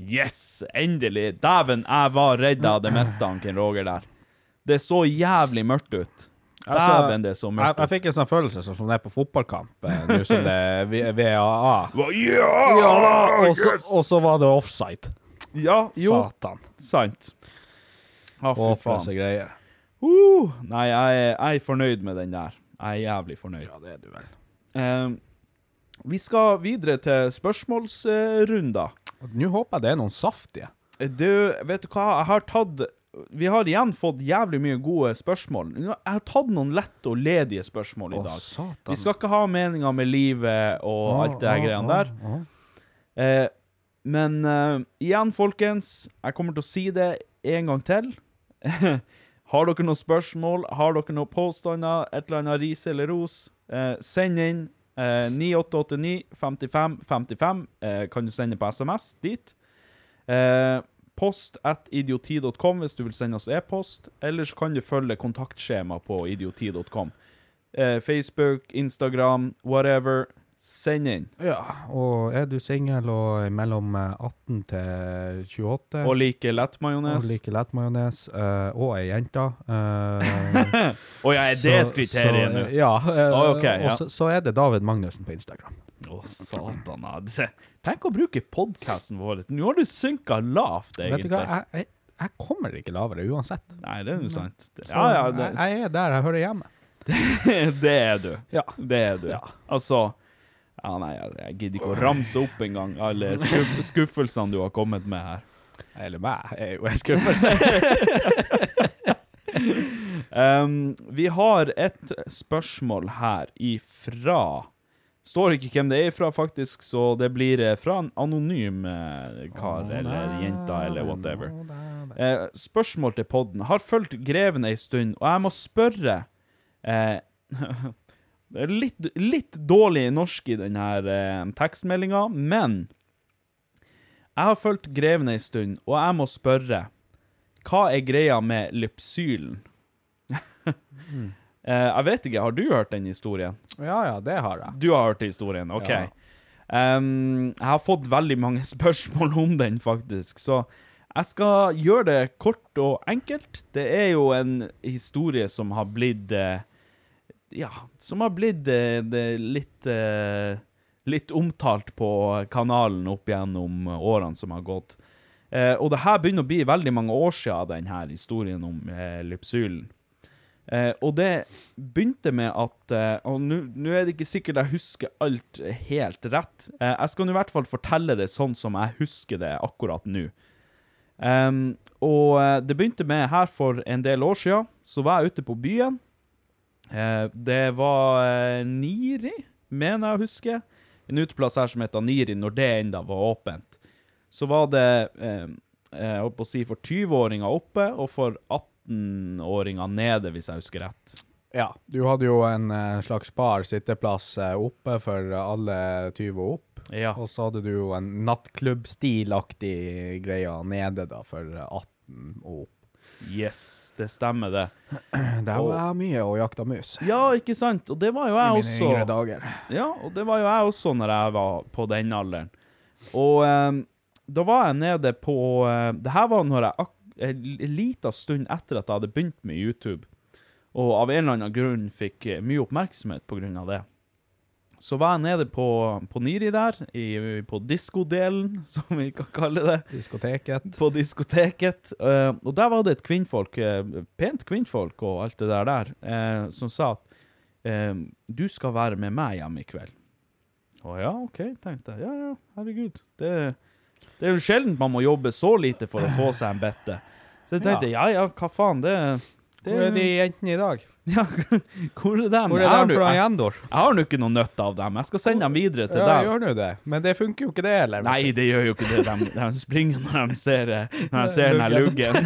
Yes, endelig. Dæven, jeg var redd av det meste han Ken Roger der. Det så jævlig mørkt ut. Dæven, det så mørkt ut. jeg jeg fikk en sånn følelse sånn som det er på fotballkamp, eh, nå som det er VAA. Ja, Ja, og så, og så var det offside. Ja, jo, Satan. sant. Å, fy Håpløse greier. Uh, nei, jeg, jeg er fornøyd med den der. Jeg er jævlig fornøyd. Ja, det er du vel. Eh, vi skal videre til spørsmålsrunder. Nå håper jeg det er noen saftige. Du, vet du hva, jeg har tatt Vi har igjen fått jævlig mye gode spørsmål. Jeg har tatt noen lette og ledige spørsmål i Å, dag. satan. Vi skal ikke ha meninger med livet og alt det her greiene der. Eh, men uh, igjen, folkens, jeg kommer til å si det en gang til. har dere noen spørsmål, har dere noen påstander, et eller annet ris eller ros, uh, send inn uh, 9889 55 55 eh, kan du sende på SMS dit. Eh, post at idioti.com hvis du vil sende oss e-post. Ellers kan du følge kontaktskjema på idioti.com. Facebook, Instagram, whatever. Send inn. Ja, og er du singel og mellom eh, 18 til 28 Og like og lettmajones. liker lettmajones, uh, og ei jente eh, Å ja, er det et kriterium nå? Ja. eh, oh, okay, ja. Og så, så er det David Magnussen på Instagram. Å, satan. ja. Se, Tenk å bruke podkasten vår. Nå har du synka lavt, egentlig. Vet du hva, jeg, jeg, jeg kommer ikke lavere uansett. Nei, det er jo sant. Så Ja, ja, det, jeg, jeg er der jeg hører hjemme. det er du. Ja. Det er du. Altså Ja, nei, jeg, jeg gidder ikke å ramse opp engang alle skuff, skuffelsene du har kommet med her. Eller meg, er jo en skuffelse. Um, vi har et spørsmål her ifra Står ikke hvem det er ifra, faktisk, så det blir eh, fra en anonym eh, kar eller jenta eller whatever. Eh, spørsmål til podden. Har fulgt Greven ei stund, og jeg må spørre eh, litt, litt dårlig norsk i denne eh, tekstmeldinga, men jeg har fulgt Greven ei stund, og jeg må spørre Hva er greia med Lypsylen? Eh, jeg vet ikke, har du hørt den historien? Ja, ja, det har jeg. Du har hørt historien, OK. Ja. Um, jeg har fått veldig mange spørsmål om den, faktisk, så jeg skal gjøre det kort og enkelt. Det er jo en historie som har blitt eh, Ja, som har blitt litt eh, Litt omtalt på kanalen opp gjennom årene som har gått. Eh, og det her begynner å bli veldig mange år siden denne historien om eh, Lypsylen. Eh, og det begynte med at eh, Og nå er det ikke sikkert jeg husker alt helt rett. Eh, jeg skal i hvert fall fortelle det sånn som jeg husker det akkurat nå. Og eh, det begynte med her for en del år siden. Så var jeg ute på byen. Eh, det var eh, Niri, mener jeg å huske. En uteplass her som heter Niri, når det enda var åpent. Så var det eh, jeg holdt på å si for 20-åringer oppe, og for 18-åringer nede, hvis jeg husker rett. Ja, du hadde jo en slags bar sitteplass oppe for alle 20 og opp. Ja. Og så hadde du jo en nattklubbstilaktig greie nede da, for 18 og opp. Yes, det stemmer det. Der var jeg mye og jakta mus. Ja, ikke sant? Og det var jo I mine også. yngre dager. Ja, og det var jo jeg også når jeg var på den alderen. Og eh, da var jeg nede på eh, Det her var når jeg ak en liten stund etter at jeg hadde begynt med YouTube, og av en eller annen grunn fikk eh, mye oppmerksomhet på grunn av det. Så var jeg nede på, på Niri der, i, på diskodelen, som vi kan kalle det. Diskoteket. På diskoteket. Uh, og der var det et kvinnfolk, uh, pent kvinnfolk og alt det der der, uh, som sa at du skal være med meg hjem i kveld. Å ja, OK, tenkte jeg. Ja, ja, herregud. Det, det er jo sjelden man må jobbe så lite for å få seg en bette. Så jeg tenkte ja, ja, hva faen, det, det Hvor er de jentene i dag? Ja, hvor er dem? Hvor er dem fra Jendor? Jeg har nå ikke noe nytte av dem. Jeg skal sende dem videre til Ja, dem. gjør nå det. Men det funker jo ikke det, eller? Nei, det gjør jo ikke det. De, de springer når de ser, eh, når de ser den luggen.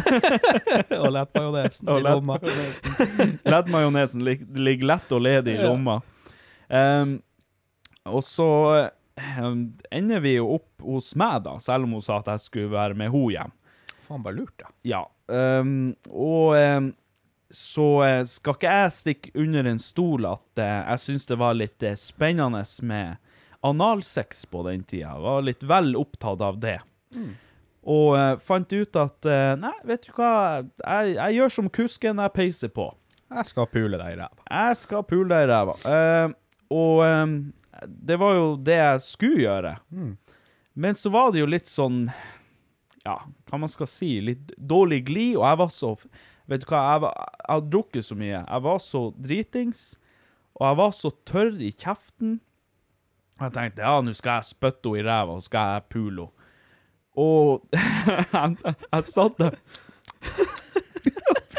og lettmajonesen i lomma. Lettmajonesen lig, ligger lett og ledig i lomma. Um, og så um, ender vi jo opp hos meg, da, selv om hun sa at jeg skulle være med henne hjem. Faen, bare lurt, da. Ja. Um, og så eh, skal ikke jeg stikke under en stol at eh, jeg syns det var litt eh, spennende med analsex på den tida. Jeg var litt vel opptatt av det. Og eh, fant ut at Nei, vet du hva, jeg, jeg gjør som kusken, jeg peiser på. Jeg skal pule deg i ræva. Jeg skal pule deg i ræva. Uh, og um, det var jo det jeg skulle gjøre. Men så var det jo litt sånn Ja, hva man skal si, litt dårlig glid, og jeg var så Vet du hva, jeg, var, jeg har drukket så mye. Jeg var så dritings, og jeg var så tørr i kjeften. Jeg tenkte ja, nå skal jeg spytte henne i ræva, og så skal jeg pule henne. Og jeg, jeg satt der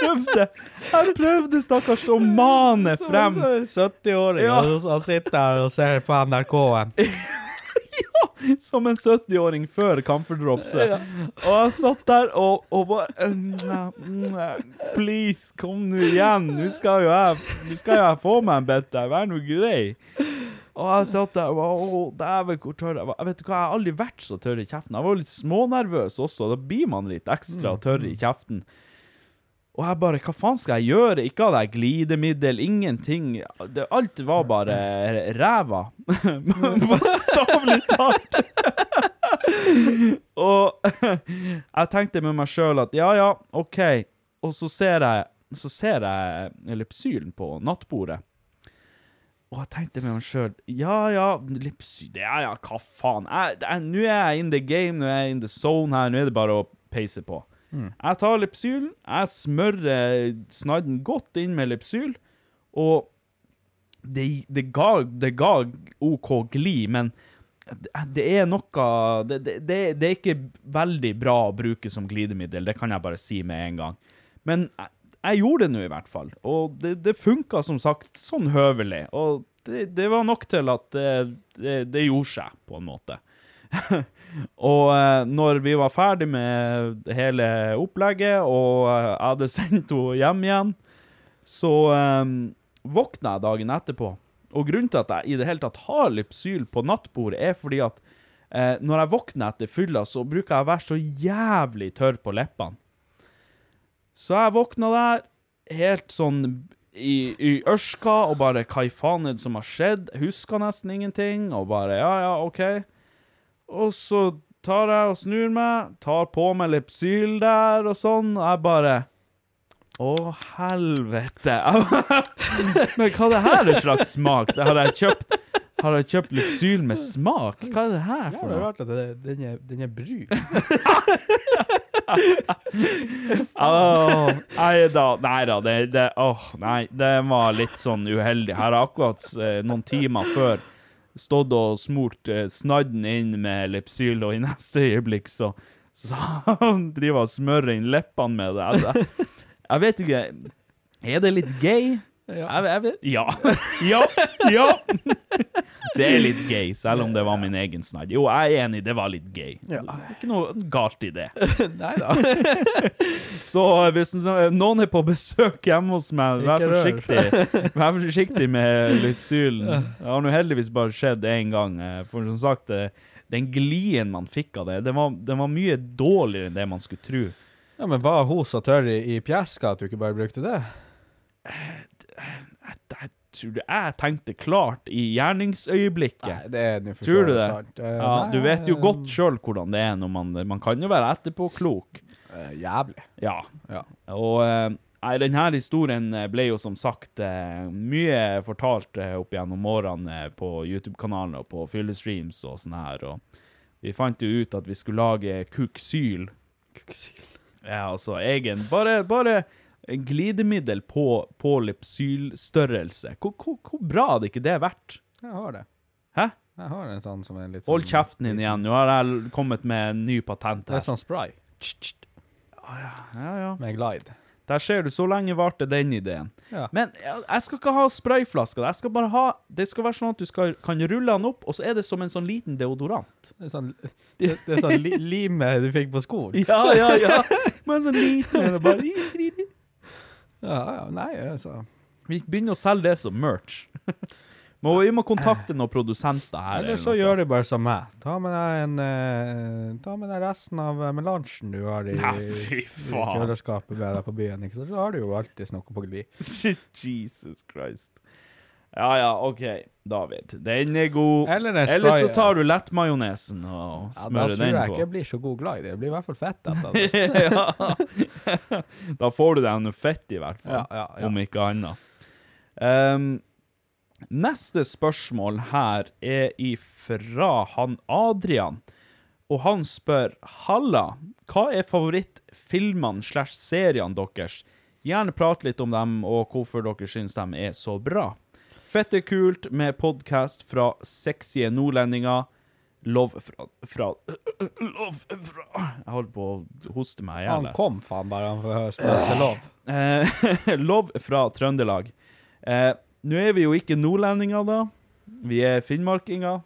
prøvde, jeg prøvde, stakkars, å mane frem 70-åring, Ja. og så sitter jeg og ser på NRK-en. som en 70-åring før Camphordropset. Og jeg satt der og, og bare mm, mm, Please, kom nå igjen. Nå skal jo jeg Nå skal jeg få meg en bette. Vær nå grei. Og jeg satt der og bare, dæven, hvor tørr jeg var. Jeg vet du hva, jeg har aldri vært så tørr i kjeften. Jeg var litt smånervøs også, da blir man litt ekstra tørr i kjeften. Og jeg bare, hva faen skal jeg gjøre? Ikke hadde jeg glidemiddel, ingenting. Det, alt var bare ræva. Bokstavelig talt. og jeg tenkte med meg sjøl at ja, ja, OK. Og så ser jeg, så ser jeg Lipsylen på nattbordet. Og jeg tenkte med meg sjøl Ja, ja, Lipsyl Ja, ja, hva faen? Nå er jeg in the game, nå er jeg in the zone her. Nå er det bare å peise på. Jeg tar Lepsylen, jeg smører snadden godt inn med Lepsyl, og det, det, ga, det ga OK gli, men det, er noe det, det, er ikke veldig bra å bruke som glidemiddel, det kan jeg bare si med en gang. Men jeg, jeg gjorde det nå i hvert fall, og det, det funka som sagt sånn høvelig, og det, var nok til at det, det gjorde seg, på en måte. og eh, når vi var ferdig med hele opplegget, og eh, jeg hadde sendt henne hjem igjen, så um, våkna jeg dagen etterpå. Og grunnen til at jeg i det hele tatt har Lypsyl på nattbordet, er fordi at eh, når jeg våkner etter fylla, så bruker jeg å være så jævlig tørr på leppene. Så jeg våkna der, helt sånn i, i ørska, og bare hva i faen er det som har skjedd? Huska nesten ingenting, og bare ja, ja, OK. Og så tar jeg og snur meg, tar på meg Lepsyl der og sånn, og jeg bare Å, helvete. Men hva er det her er slags smak? Det har jeg kjøpt Har jeg kjøpt Lepsyl med smak? Hva er det her for Det for er noe? rart at det, den, er, den er brun. Åh, nei da, nei da, det, det, oh, nei, det var litt sånn uheldig. Her er akkurat eh, noen timer før stått og smurt eh, snadden inn med Lepsyl, og i neste øyeblikk så, så han driver og smører inn leppene med det. Altså, jeg vet ikke, er det litt gay? Jeg, jeg vet, ja. ja, ja. Det er litt gay, selv om det var min egen snadd. Jo, jeg er enig, det var litt gay. Det er ikke noe galt i det. Nei da. Så eh, hvis noen er på besøk hjemme hos meg, vær forsiktig. Vær forsiktig med Lypsylen. Det har nå heldigvis bare skjedd én gang. eh, For som sagt, eh, den glien man fikk av det, den var, den var mye dårligere enn det man skulle tro. Ja, men var hun så tørr i, i pjeska at du ikke bare brukte det? Jeg, tror det jeg tenkte klart i gjerningsøyeblikket. Nei, det er det Tror du det? sant. Eh, Ja, du vet jo godt sjøl hvordan det er når man Man kan jo være etterpåklok. eh, Jævlig. Ja. Ja. Og eh, nei, denne historien eh, ble jo som sagt eh, mye fortalt eh, opp gjennom årene eh, på YouTube-kanalen og på fyllestreams og sånn her, og vi fant jo ut at vi skulle lage kuksyl. Ja, altså egen Bare, bare glidemiddel på, på Lypsyl-størrelse. Hvor, hvor, hvor bra hadde ikke det vært? Jeg har det. Hæ? Jeg har en sånn som er litt sånn Hold kjeften din igjen. Nå har jeg kommet med en ny patent her. Det er sånn spray Ja, ja. ja. med glide. Der ser du, så lenge varte den ideen. Ja. Men jeg, skal ikke ha sprayflasker. Jeg skal bare ha Det skal være sånn at du skal, kan rulle den opp, og så er det som en sånn liten deodorant. Det er sånn, det, det er sånn li, lime du fikk på skoen. Ja, ja, ja. Men en sånn liten bare Ja, ja, nei, altså. Vi begynner å selge det som merch. må, vi må kontakte noen produsenter her. Eller så gjør du bare som meg. Ta med deg en eh, Ta med deg resten av melansjen melangen du har i, Nei, fy i kjøleskapet med deg på byen. Ikke? Så har du jo alltid noe på glid. Jesus Christ. Ja, ja, OK, David. Den er god. Eller er Eller så tar du lettmajonesen og smører Ja, da tror den jeg på. ikke jeg blir så god glad i det. Det blir i hvert fall fett etter det. ja. Da får du deg noe fett, i hvert fall. Ja, ja, ja. Om ikke annet. Um, neste spørsmål her er ifra han Adrian. Og han spør Halla, hva er favorittfilmene slash seriene deres? Gjerne prate litt om dem, og hvorfor dere syns de er så bra. Fette kult med podkast fra sexy nordlendinger. Love fra, fra Love fra Jeg holder på å hoste meg i hjel. Han kom faen bare, han får høre spørste lov. Eh, love fra Trøndelag. Eh, Nå er vi jo ikke nordlendinger, da. Vi er finnmarkinger.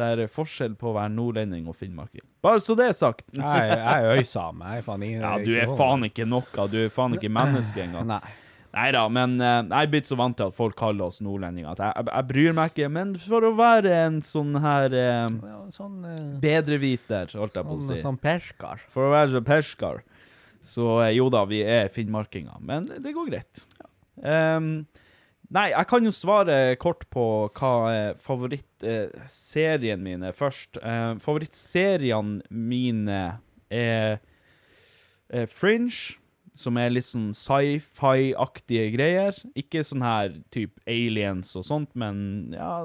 Det er forskjell på å være nordlending og finnmarking. Bare så det er sagt. Nei, jeg er øysame. Jeg er faen ingen Ja, du er faen ikke noe. Du er faen ikke menneske engang. Nei. Nei da, men eh, jeg er blitt så vant til at folk kaller oss nordlendinger at jeg, jeg, jeg bryr meg ikke. Men for å være en sånn her eh, Ja, sånn eh, bedreviter, holdt jeg på å sånn, si. sånn perskar. For å være så perskar. Så eh, jo da, vi er finnmarkinger. Men det går greit. Ehm, nei, jeg kan jo svare kort på hva eh, favorittserien min er først. Eh, Favorittseriene mine er eh, Fringe, som er litt sånn sci-fi-aktige greier. Ikke sånn her type aliens og sånt, men ja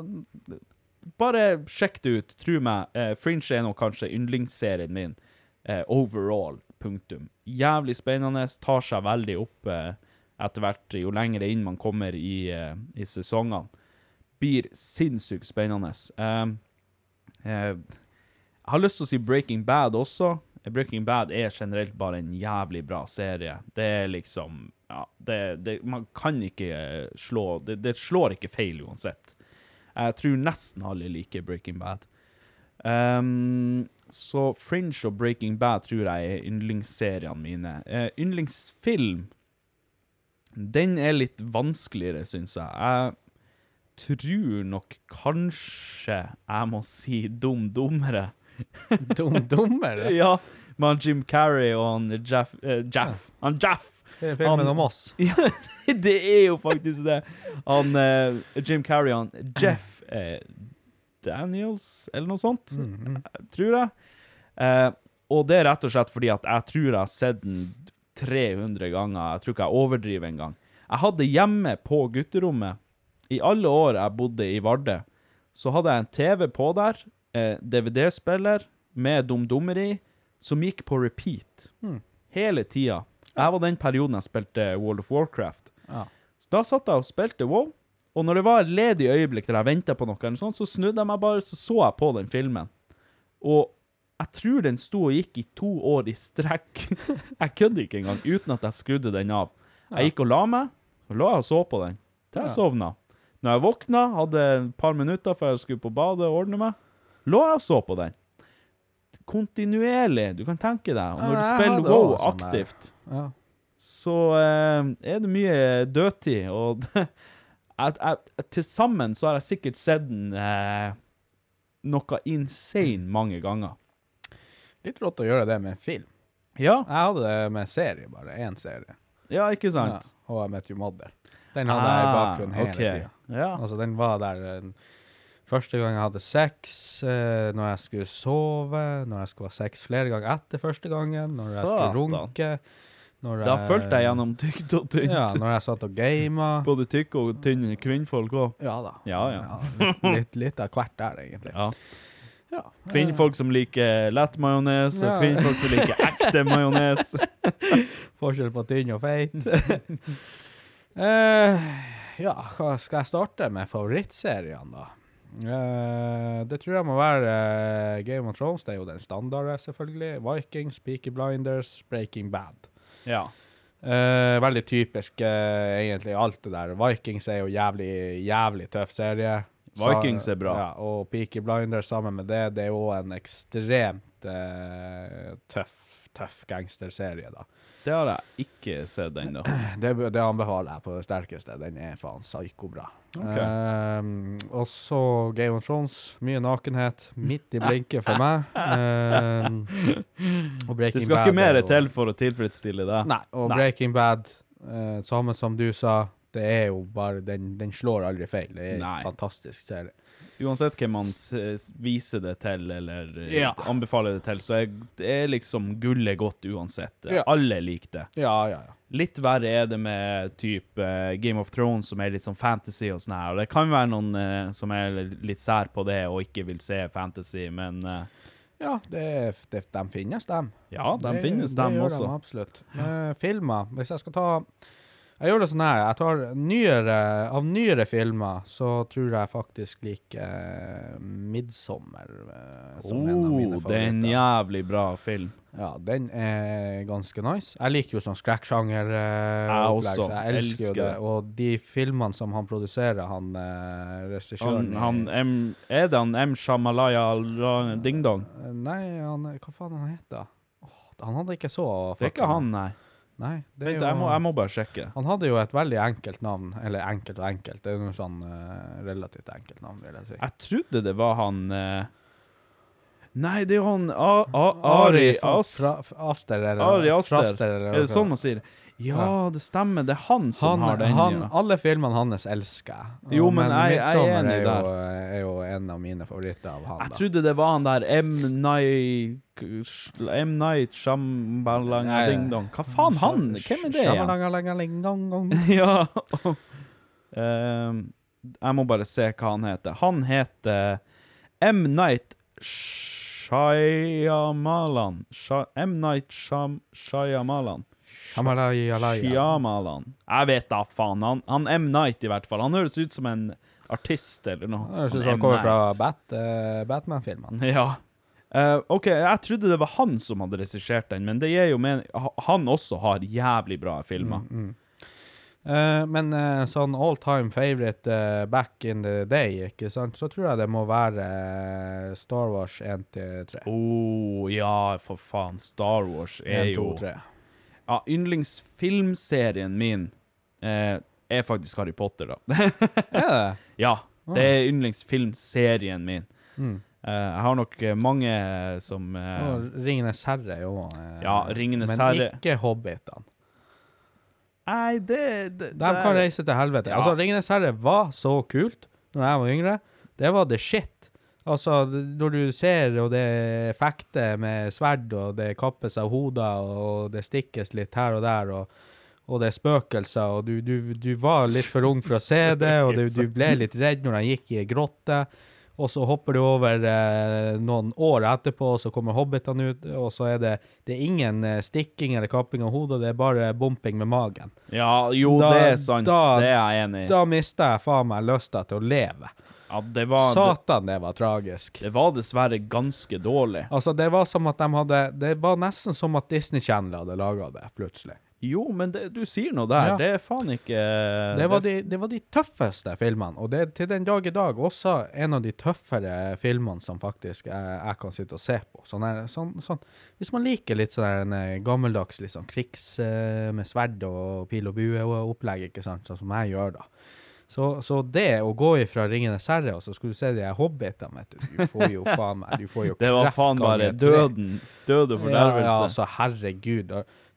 Bare sjekk det ut. Tro meg, eh, Fringe er nok kanskje yndlingsserien min eh, overall. Punktum. Jævlig spennende. Tar seg veldig opp eh, etter hvert, jo lenger inn man kommer i, eh, i sesongene. Blir sinnssykt spennende. Eh, eh, jeg har lyst til å si Breaking Bad også. Breaking Bad er generelt bare en jævlig bra serie. Det er liksom Ja, det, det Man kan ikke eh, slå det, det slår ikke feil uansett. Jeg tror nesten alle liker Breaking Bad. Um, så Fringe og Breaking Bad tror jeg er yndlingsseriene mine. Uh, yndlingsfilm Den er litt vanskeligere, syns jeg. Jeg tror nok kanskje jeg må si Dum Dummere. Dum Dummer? ja, med han Jim Carrey og han Jeff, eh, Jeff. Han Jeff! Det er filmen Han- om oss. Ja, det er jo faktisk det. Han eh, Jim Carrey, han Jeff eh, Daniels, eller noe sånt, tror jeg. Eh, og det er rett og slett fordi at jeg tror jeg har sett den 300 ganger. Jeg tror ikke jeg overdriver engang. Jeg hadde hjemme på gutterommet, i alle år jeg bodde i Vardø, så hadde jeg en TV på der, eh, DVD-spiller med dumdummeri som gikk på repeat hele tida. Jeg var den perioden jeg spilte World of Warcraft. Ja. Så da satt jeg og spilte WoW, og når det var et ledig øyeblikk der jeg venta på noe, eller sånt, så snudde jeg meg bare, så så jeg på den filmen. Og jeg tror den sto og gikk i to år i strekk. jeg kødder ikke engang, uten at jeg skrudde den av. Jeg gikk og la meg, og lå jeg og så på den, til jeg sovna. Når jeg våkna, hadde et par minutter før jeg skulle på badet og ordne meg, lå jeg og så på den. Kontinuerlig, du kan tenke deg. Og når du spiller WoW sånn aktivt, Ja. så eh, er det mye dødtid, og til sammen så har jeg sikkert sett den eh, noe insane mange ganger. Litt rått å gjøre det med film. Ja, Jeg hadde det med serie, bare én serie. ja ikke Ja, sant? og jeg møtte jo Mother. Den hadde jeg i bakgrunnen hele okay. tida. Ja. Altså, den var der eh, første gang jeg hadde sex, eh, når jeg skulle sove, når jeg skulle ha sex flere ganger etter første gangen, når jeg skulle runke når Da jeg- fulgte jeg gjennom tykt og tynt. Ja, når jeg satt og gama. Både tykke og tynne kvinnfolk òg. Ja da. Ja, ja. litt, litt, litt av hvert der, egentlig. Ja. Ja. Kvinnfolk som liker lett majones, og Ja. kvinnfolk som liker ekte majones. Forskjell på tynn og feit. Eh, ja, hva skal jeg starte med favorittseriene, da? Eh, det tror jeg må være uh, Game of Thrones. Det er jo den standarde, selvfølgelig. Vikings, Peaky Blinders, Breaking Bad. Ja. Uh, veldig typisk, egentlig, alt det der. Vikings er jo jævlig, jævlig tøff serie. Vikings er bra. Ja, og Peaky Blinders sammen med det, det er jo en ekstremt tøff, tøff gangsterserie, da. Det har jeg ikke sett ennå. Det, det anbefaler jeg på det sterkeste. Den er faen psyko-bra. Okay. Um, og så Game of Thrones. Mye nakenhet. Midt i blinken for meg. Um, og Breaking Det skal Bad ikke mer og, til for å tilfredsstille deg. Nei, og Nei. Breaking Bad, uh, samme som du sa, det er jo bare Den, den slår aldri feil. Det er en fantastisk serie. Uansett hvem man viser det til, eller eh, Ja. anbefaler det til, så er det er liksom gullet godt uansett. Ja. Alle liker det. Ja, ja, ja. Litt verre er det med type eh, Game of Thrones, som er litt sånn fantasy og sånn her. Og det kan være noen eh, som er litt sær på det og ikke vil se fantasy, men Ja, det, det, de finnes, dem. ja, de Det- finnes, det gjør også. De, absolutt. Uh, filmer. Hvis jeg skal ta Jeg gjør det sånn her. Jeg tar nyere Av nyere filmer så tror jeg faktisk liker uh, 'Midsommer' uh, som en av mine Oh, det er en jævlig bra film. Ja, den er ganske nice. Jeg liker jo sånn skrekksjanger. Uh, Jeg også. Så jeg elsker, Elsker det. Og de filmene som han produserer, han uh, regissøren Han, han er det han M. Shamalaya Ding Dong? Nei, han, hva faen han heter Åh, Han hadde ikke så Det er ikke han, nei. Nei. Det er Vent, jo, jeg må, jeg må bare sjekke. Han hadde jo et veldig enkelt navn. Eller enkelt og enkelt. Det er noe sånn uh, relativt enkelt navn, vil jeg si. Jeg trodde det var han uh... Nei, det er jo han A A Ari As... Aster, eller Ari Aster. Fraster, eller Er det sånn man sier? Ja, det stemmer. Det er han som han, har den. han, ja. Alle filmene hans elsker jeg. Jo, men, men jeg- jeg er enig er jo, der. er jo en av mine favoritter av han. Jeg da. trodde det var han der M. Night M. Night Shambalanga Ding Dong. Hva faen, han? Hvem er det igjen? Shamalangalangalingdong. ja. Ehm, jeg må bare se hva han heter. Han heter M. Night Shyamalan. M. Night Shyamalan. Shyamalan. Jeg vet da faen. Han, han M. Night, i hvert fall. Han høres ut som en artist eller noe. Jeg synes Han han kommer fra Bat, uh, Batman-filmene. Ja. Uh, OK, jeg trodde det var han som hadde regissert den, men det gir jo mening. Han også har jævlig bra filmer. Mm, Eh, men eh, sånn all time favorite eh, back in the day, ikke sant, så tror jeg det må være eh, Star Wars 1 til 3. Å ja, for faen. Star Wars er 1, 2, jo 3. Ja, yndlingsfilmserien min eh, er faktisk Harry Potter, da. Er det? ja, det er yndlingsfilmserien min. Mm. Eh, jeg har nok eh, mange som eh, Og Ringenes herre er jo eh, Ja, Ringenes Men herre. ikke Hobbitene. Nei, det, det De kan reise til helvete. Ja. Altså, Ringenes herre var så kult Når jeg var yngre. Det var the shit. Altså, når du ser, og det fekter med sverd, og det kappes av hoder, og det stikkes litt her og der, og, og det er spøkelser, og du, du, du var litt for ung for å se det, og du, du ble litt redd når han gikk i ei grotte. Og så hopper du over eh, noen år etterpå, og så kommer hobbitene ut, og så er det, det er ingen eh, stikking eller kapping av hodet, det er bare bumping med magen. Ja, jo, Da- det er sant. da- det er jeg enig i. Da mister jeg faen meg lysta til å leve. Ja, det var, Satan, det var tragisk. det var dessverre ganske dårlig. Altså, det var som at de hadde Det var nesten som at Disney Channel hadde laga det, plutselig. Jo, men det, du sier noe der. Ja. Det er faen ikke Det var, de, det var de tøffeste filmene, og det er til den dag i dag også en av de tøffere filmene som faktisk jeg, jeg kan sitte og se på. Sånn her, sånn, sånn. Hvis man liker litt sånn eh, gammeldags liksom, krigs eh, med sverd og pil og bue og opplegg, ikke sant, sånn som jeg gjør da. Så, så det å gå ifra Ringenes herre, og så skulle du se de her hobbitene, vet du, du får jo faen meg, du får jo Det var faen bare døden. Død og Ja, fordervelse. ja, altså, herregud.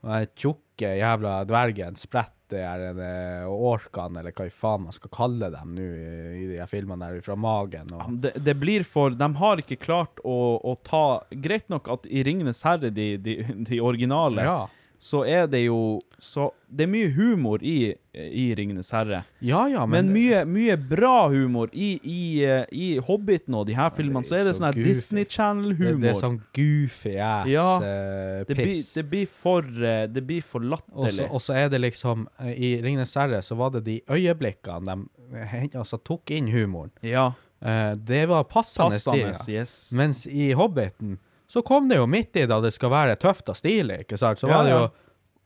Den tjukke jævla dvergen spretter de eh, orkene, eller hva i faen man skal kalle dem nå i, i de her filmene der fra magen. Og, Det, det blir for De har ikke klart å, å ta Greit nok at i Ringenes herre, de, de, de originale, ja. Så er det jo så Det er mye humor i, i Ringenes herre. ja, ja, Men, men, mye, mye bra humor i, i, i Hobbiten og de her filmene. Så er det så sånn her goofy. Disney Channel-humor. det er sånn goofy ass Ja, eh, det, blir, piss. det blir for eh, Det blir for Og så- latterlig. Og så er det liksom eh, I Ringenes herre så var det de øyeblikkene de eh, altså, tok inn humoren. Ja. Eh, det var passende, Passende, stilig. yes. Mens i Hobbiten så kom det jo midt i da det skal være tøft og stilig, ikke sant? Så var det jo ja.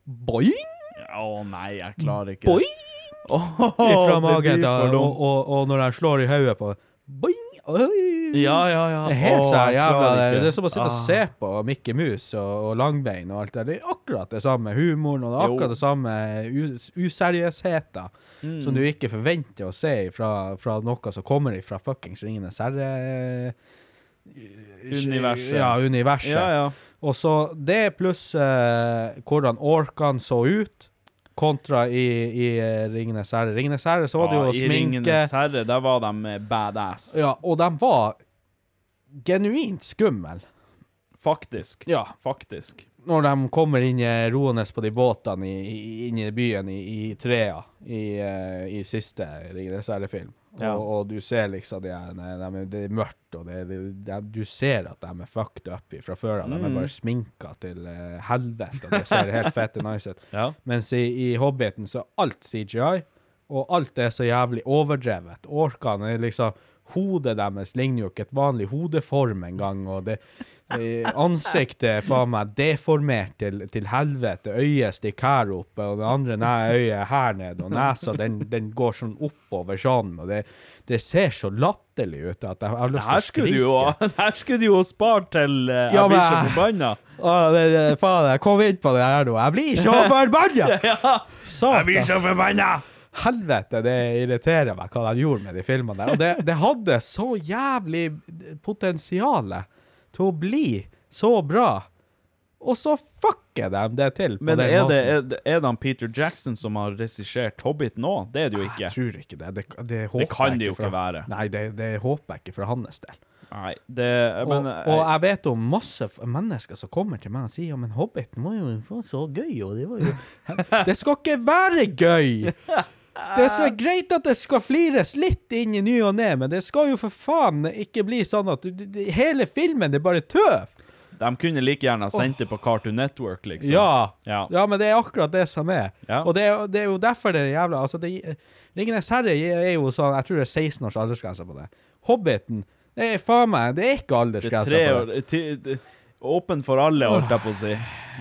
boing! Å nei, jeg klarer ikke Boing! Oh, Ifra magen, da, og, og, og når jeg slår i hodet på Boing! Oi! Ja, ja, ja. Det er Åh, jævla det, det er som å sitte og Ah. se på Mikke Mus og, og Langbein og alt det. Det er akkurat det samme humoren, og det er Jo. akkurat det samme us useriøsheten Mm. som du ikke forventer å se fra, fra noe som kommer fra fuckings Ringenes herre... Universet. Ja, universet. Ja, ja. Og så det pluss eh, hvordan orkene så ut, kontra i, i eh, Ringenes herre. Ringenes herre så var det Ja, jo I sminke. Ringenes herre, der var de eh, badass. Ja, og de var genuint skumle. Faktisk. Ja. Faktisk. Når de kommer inn i roende på de båtene inne i, i byen i, i trea i, eh, i siste Ringenes herre-film. Ja. Og, og du ser liksom de, de, de, det er mørkt, og de, de, du ser at de er fucked up fra før av. De er Mm. bare sminka til uh, helvete, og det ser helt fette nice ut. Ja. Mens i, i Hobbiten så er alt CGI, og alt er så jævlig overdrevet. Orkene er liksom hodet deres ligner jo ikke et vanlig hodeform engang, og det Ansiktet er faen meg deformert til, til helvete. Øyet stikker her oppe, og det andre nei, øyet er her nede, og nesa den, den går sånn oppover sånn, og det, det ser så latterlig ut at jeg har lyst til å skrike. jo, det her skulle du jo spart til uh, Ja, jeg blir så forbanna. Å, det, det, faen, jeg kom inn på det her nå. Jeg blir så forbanna! Satan. så forbanna! Helvete, det irriterer meg hva de gjorde med de filmene der. Og det, det hadde så jævlig potensial til å bli så bra. Og så fucker de det til. på Men er det, er, det- er det Peter Jackson som har regissert Hobbit nå? Det er det jo ikke. Jeg tror ikke det. Det, det, håper kan det jo ikke være. Nei, det, det håper jeg ikke for hans del. Nei, det Og, men, og jeg vet om masse mennesker som kommer til meg og sier ja, men Hobbiten var jo så gøy, og det var jo Det skal ikke være gøy! Det er så greit at det skal flires litt inn i ny og ne, men det skal jo for faen ikke bli sånn at hele filmen det er bare tøv. De kunne like gjerne sendt det på Cartoon Network, liksom. Ja. Ja. ja, men det er akkurat det som er. Ja. Og det er, det er jo derfor det er jævla Altså, det, Ringenes herre er jo sånn Jeg tror det er 16 års aldersgrense på det. Hobbiten det er faen meg Det er ikke er aldersgrense på det. Tre det- Åpen for alle, holdt jeg på å si.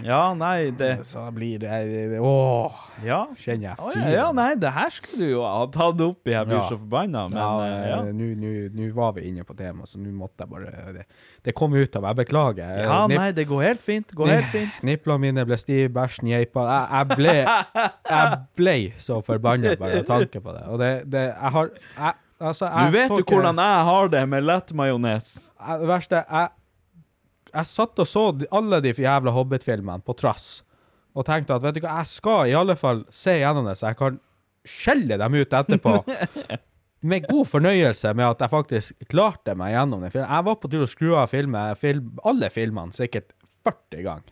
Ja, nei, det Så blir det Åh, Ja. kjenner jeg Å, fyren. ja, ja, nei, det her skulle du jo ha tatt opp i. Jeg blir Ja. så forbanna, men ja, eh, ja. eh, Nå nå- nå var vi inne på temaet, så nå måtte jeg bare Det, det kom ut av meg. Jeg beklager. Ja, Nip- nei, det går helt fint. Går helt fint. Niplene mine ble stive, bæsjen geipa. Jeg, jeg ble Jeg ble så forbanna bare av tanke på det. Og det, det Jeg har jeg, Altså, jeg Du vet så jo ikke- hvordan jeg har det med lettmajones. jeg- Det verste Jeg, jeg satt og så alle de jævla Hobbit-filmene på trass, og tenkte at vet du hva, jeg skal i alle fall se gjennom det, så jeg kan skjelle dem ut etterpå. med god fornøyelse med at jeg faktisk klarte meg gjennom den filmen. Jeg var på tur å skru av filme, film, alle filmene sikkert 40 ganger.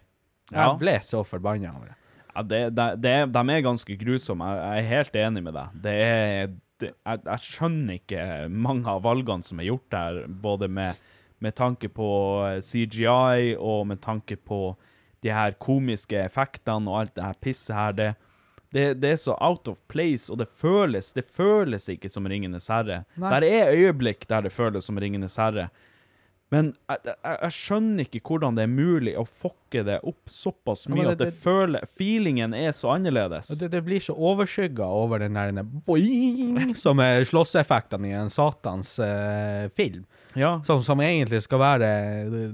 Jeg Ja. ble så forbanna over det. Ja, det, det, det, de er ganske grusomme. Jeg, jeg er helt enig med deg. Det er, det, jeg, jeg skjønner ikke mange av valgene som er gjort der, både med, med tanke på eh, CGI og med tanke på de her komiske effektene og alt det her pisset her. Det, det, det er så out of place, og det føles, det føles ikke som Ringenes herre. Nei. Der er øyeblikk der det føles som Ringenes herre. Men jeg, jeg, jeg skjønner ikke hvordan det er mulig å fucke det opp såpass Ja, mye det- at det det- føler Feelingen er så annerledes. Det, det blir så overskygga over den der boing, som er slåsseffektene i en satans uh, film. Ja. Som, som egentlig skal være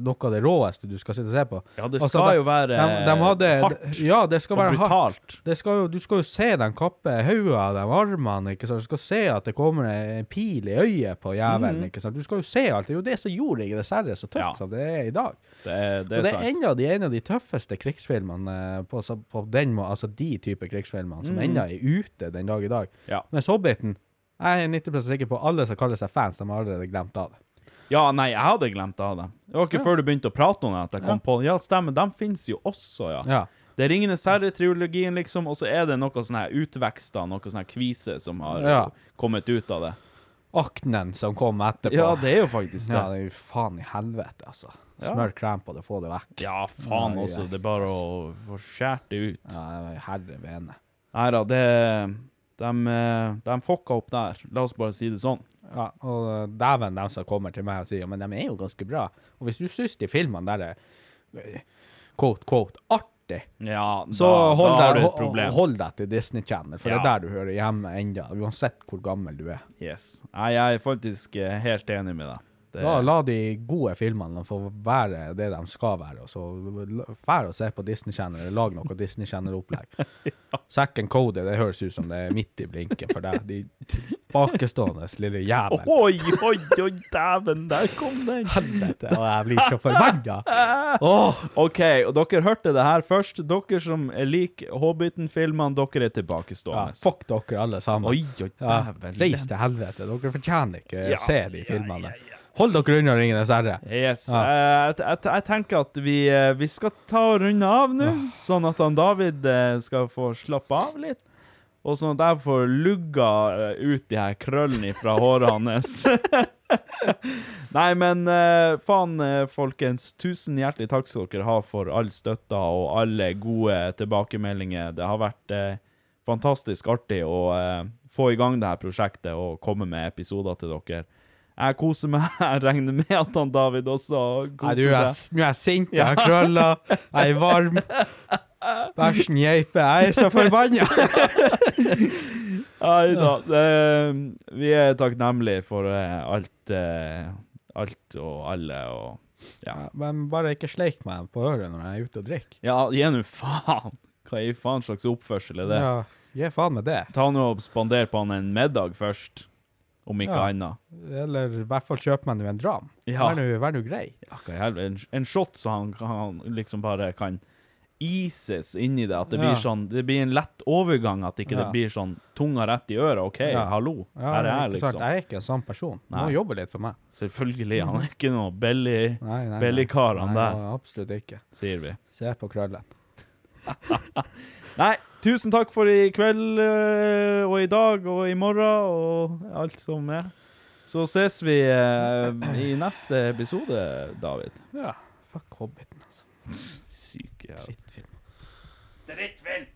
noe av det råeste du skal sitte og se på. Ja, det Altså, skal de- jo være de, de hadde, hardt Ja, det skal og være hardt. brutalt. Det skal jo, du skal jo se dem kappe hodet av de armene, ikke sant. Du skal se at det kommer en pil i øyet på jævelen, ikke sant. Du skal jo se alt. Det er jo det som gjorde det særlig så tøft Ja. som det er i dag. Det er, det og er det er sant. enda de, en av de tøffeste krigsfilmene eh, på, på den måten, altså de type krigsfilmene, som enda er ute den dag i dag. Ja. Mens Hobbiten, jeg er 90 sikker på alle som kaller seg fans, de har allerede glemt av det. Ja, nei, jeg hadde glemt av dem. Det var ikke før du begynte å prate om det at jeg kom på Ja, stemmer, de finnes jo også, ja. Ja. Det er Ringenes herre-triologien, liksom, og så er det noe sånn her utvekster, noe sånn her kvise som har Ja. kommet ut av det. Aknen som kom etterpå. Ja, det er jo faktisk det. Ja, det er jo faen i helvete, altså. Smør krem på det, få det vekk. Ja, faen også. Det er bare å få skjært det ut. Ja, herre vene. Nei da, det de, eh, de fucka opp der. La oss bare si det sånn. Ja, og uh, dæven dem som kommer til meg og sier men de er jo ganske bra. Og hvis du syns de filmene der er eh, quote, quote, artig, Ja, så da, hold, da deg, hold deg til Disney Channel, for det er der du hører hjemme enda, uansett hvor gammel du er. Yes. Jeg er faktisk eh, helt enig med deg. Det, Da La de gode filmene få være det de skal være, og så fær og se på Disney Channel, eller lag noe Disney Channel-opplegg. Second Cody, det høres ut som det er midt i blinken for deg. De tilbakestående lille jævel. Oi, oi, oi, dæven, der kom den! Helvete, og jeg blir så forbanna! Oh. OK, og dere hørte det her først. Dere som liker Hobbiten-filmene, dere er ja, tilbakestående. fuck dere alle sammen. Oi, oi, Ja, dæven. reis til helvete. Dere fortjener ikke Ja, se de ja, ja, ja. Hold dere unna Ringenes herre. Yes. Ja. eh, jeg, jeg, jeg tenker at vi, eh, vi skal ta og runde av nå, sånn at han David eh, skal få slappe av litt. Og sånn at jeg får lugga ut de her krøllene fra håret hans. Nei, men faen, folkens. Tusen hjertelig takk skal dere ha for all støtta og alle gode tilbakemeldinger. Det har vært eh, fantastisk artig å eh, få i gang det her prosjektet og komme med episoder til dere. Jeg koser meg. Jeg regner med at han David også koser seg. nå er jeg sint, jeg har krøller, jeg er varm. Bæsjen geiper, jeg er så forbanna! Nei da. Vi er takknemlige for eh, alt, eh, alt og alle og ja. Men bare ikke sleik meg på øret når jeg er ute og drikker. Ja, gi nå faen! Hva i faen slags oppførsel er det? Ja, gi faen med det. Ta nå og spander på han en middag først, om ikke Ja. annet. Eller i hvert fall kjøper man jo en dram. Ja. Vær nå- grei. Ja, hva helvete? En, en shot så han, han liksom bare kan ises inni det. At det Ja. blir sånn Det blir en lett overgang, at ikke Ja. det blir sånn tunga rett i øret. OK, hallo, her er jeg, liksom. Sagt. Jeg er ikke en sånn person. Må Nei. jobbe litt for meg. Selvfølgelig. Han er ikke noe belly, billigkar, han der, Absolutt ikke. sier vi. Se på krøllen. Nei, tusen takk for i kveld øh, og i dag og i morgen og alt som er. Så ses vi øh, i neste episode, David. Ja, fuck Hobbiten, altså. Syke jævla Drittfilm. Drittfilm!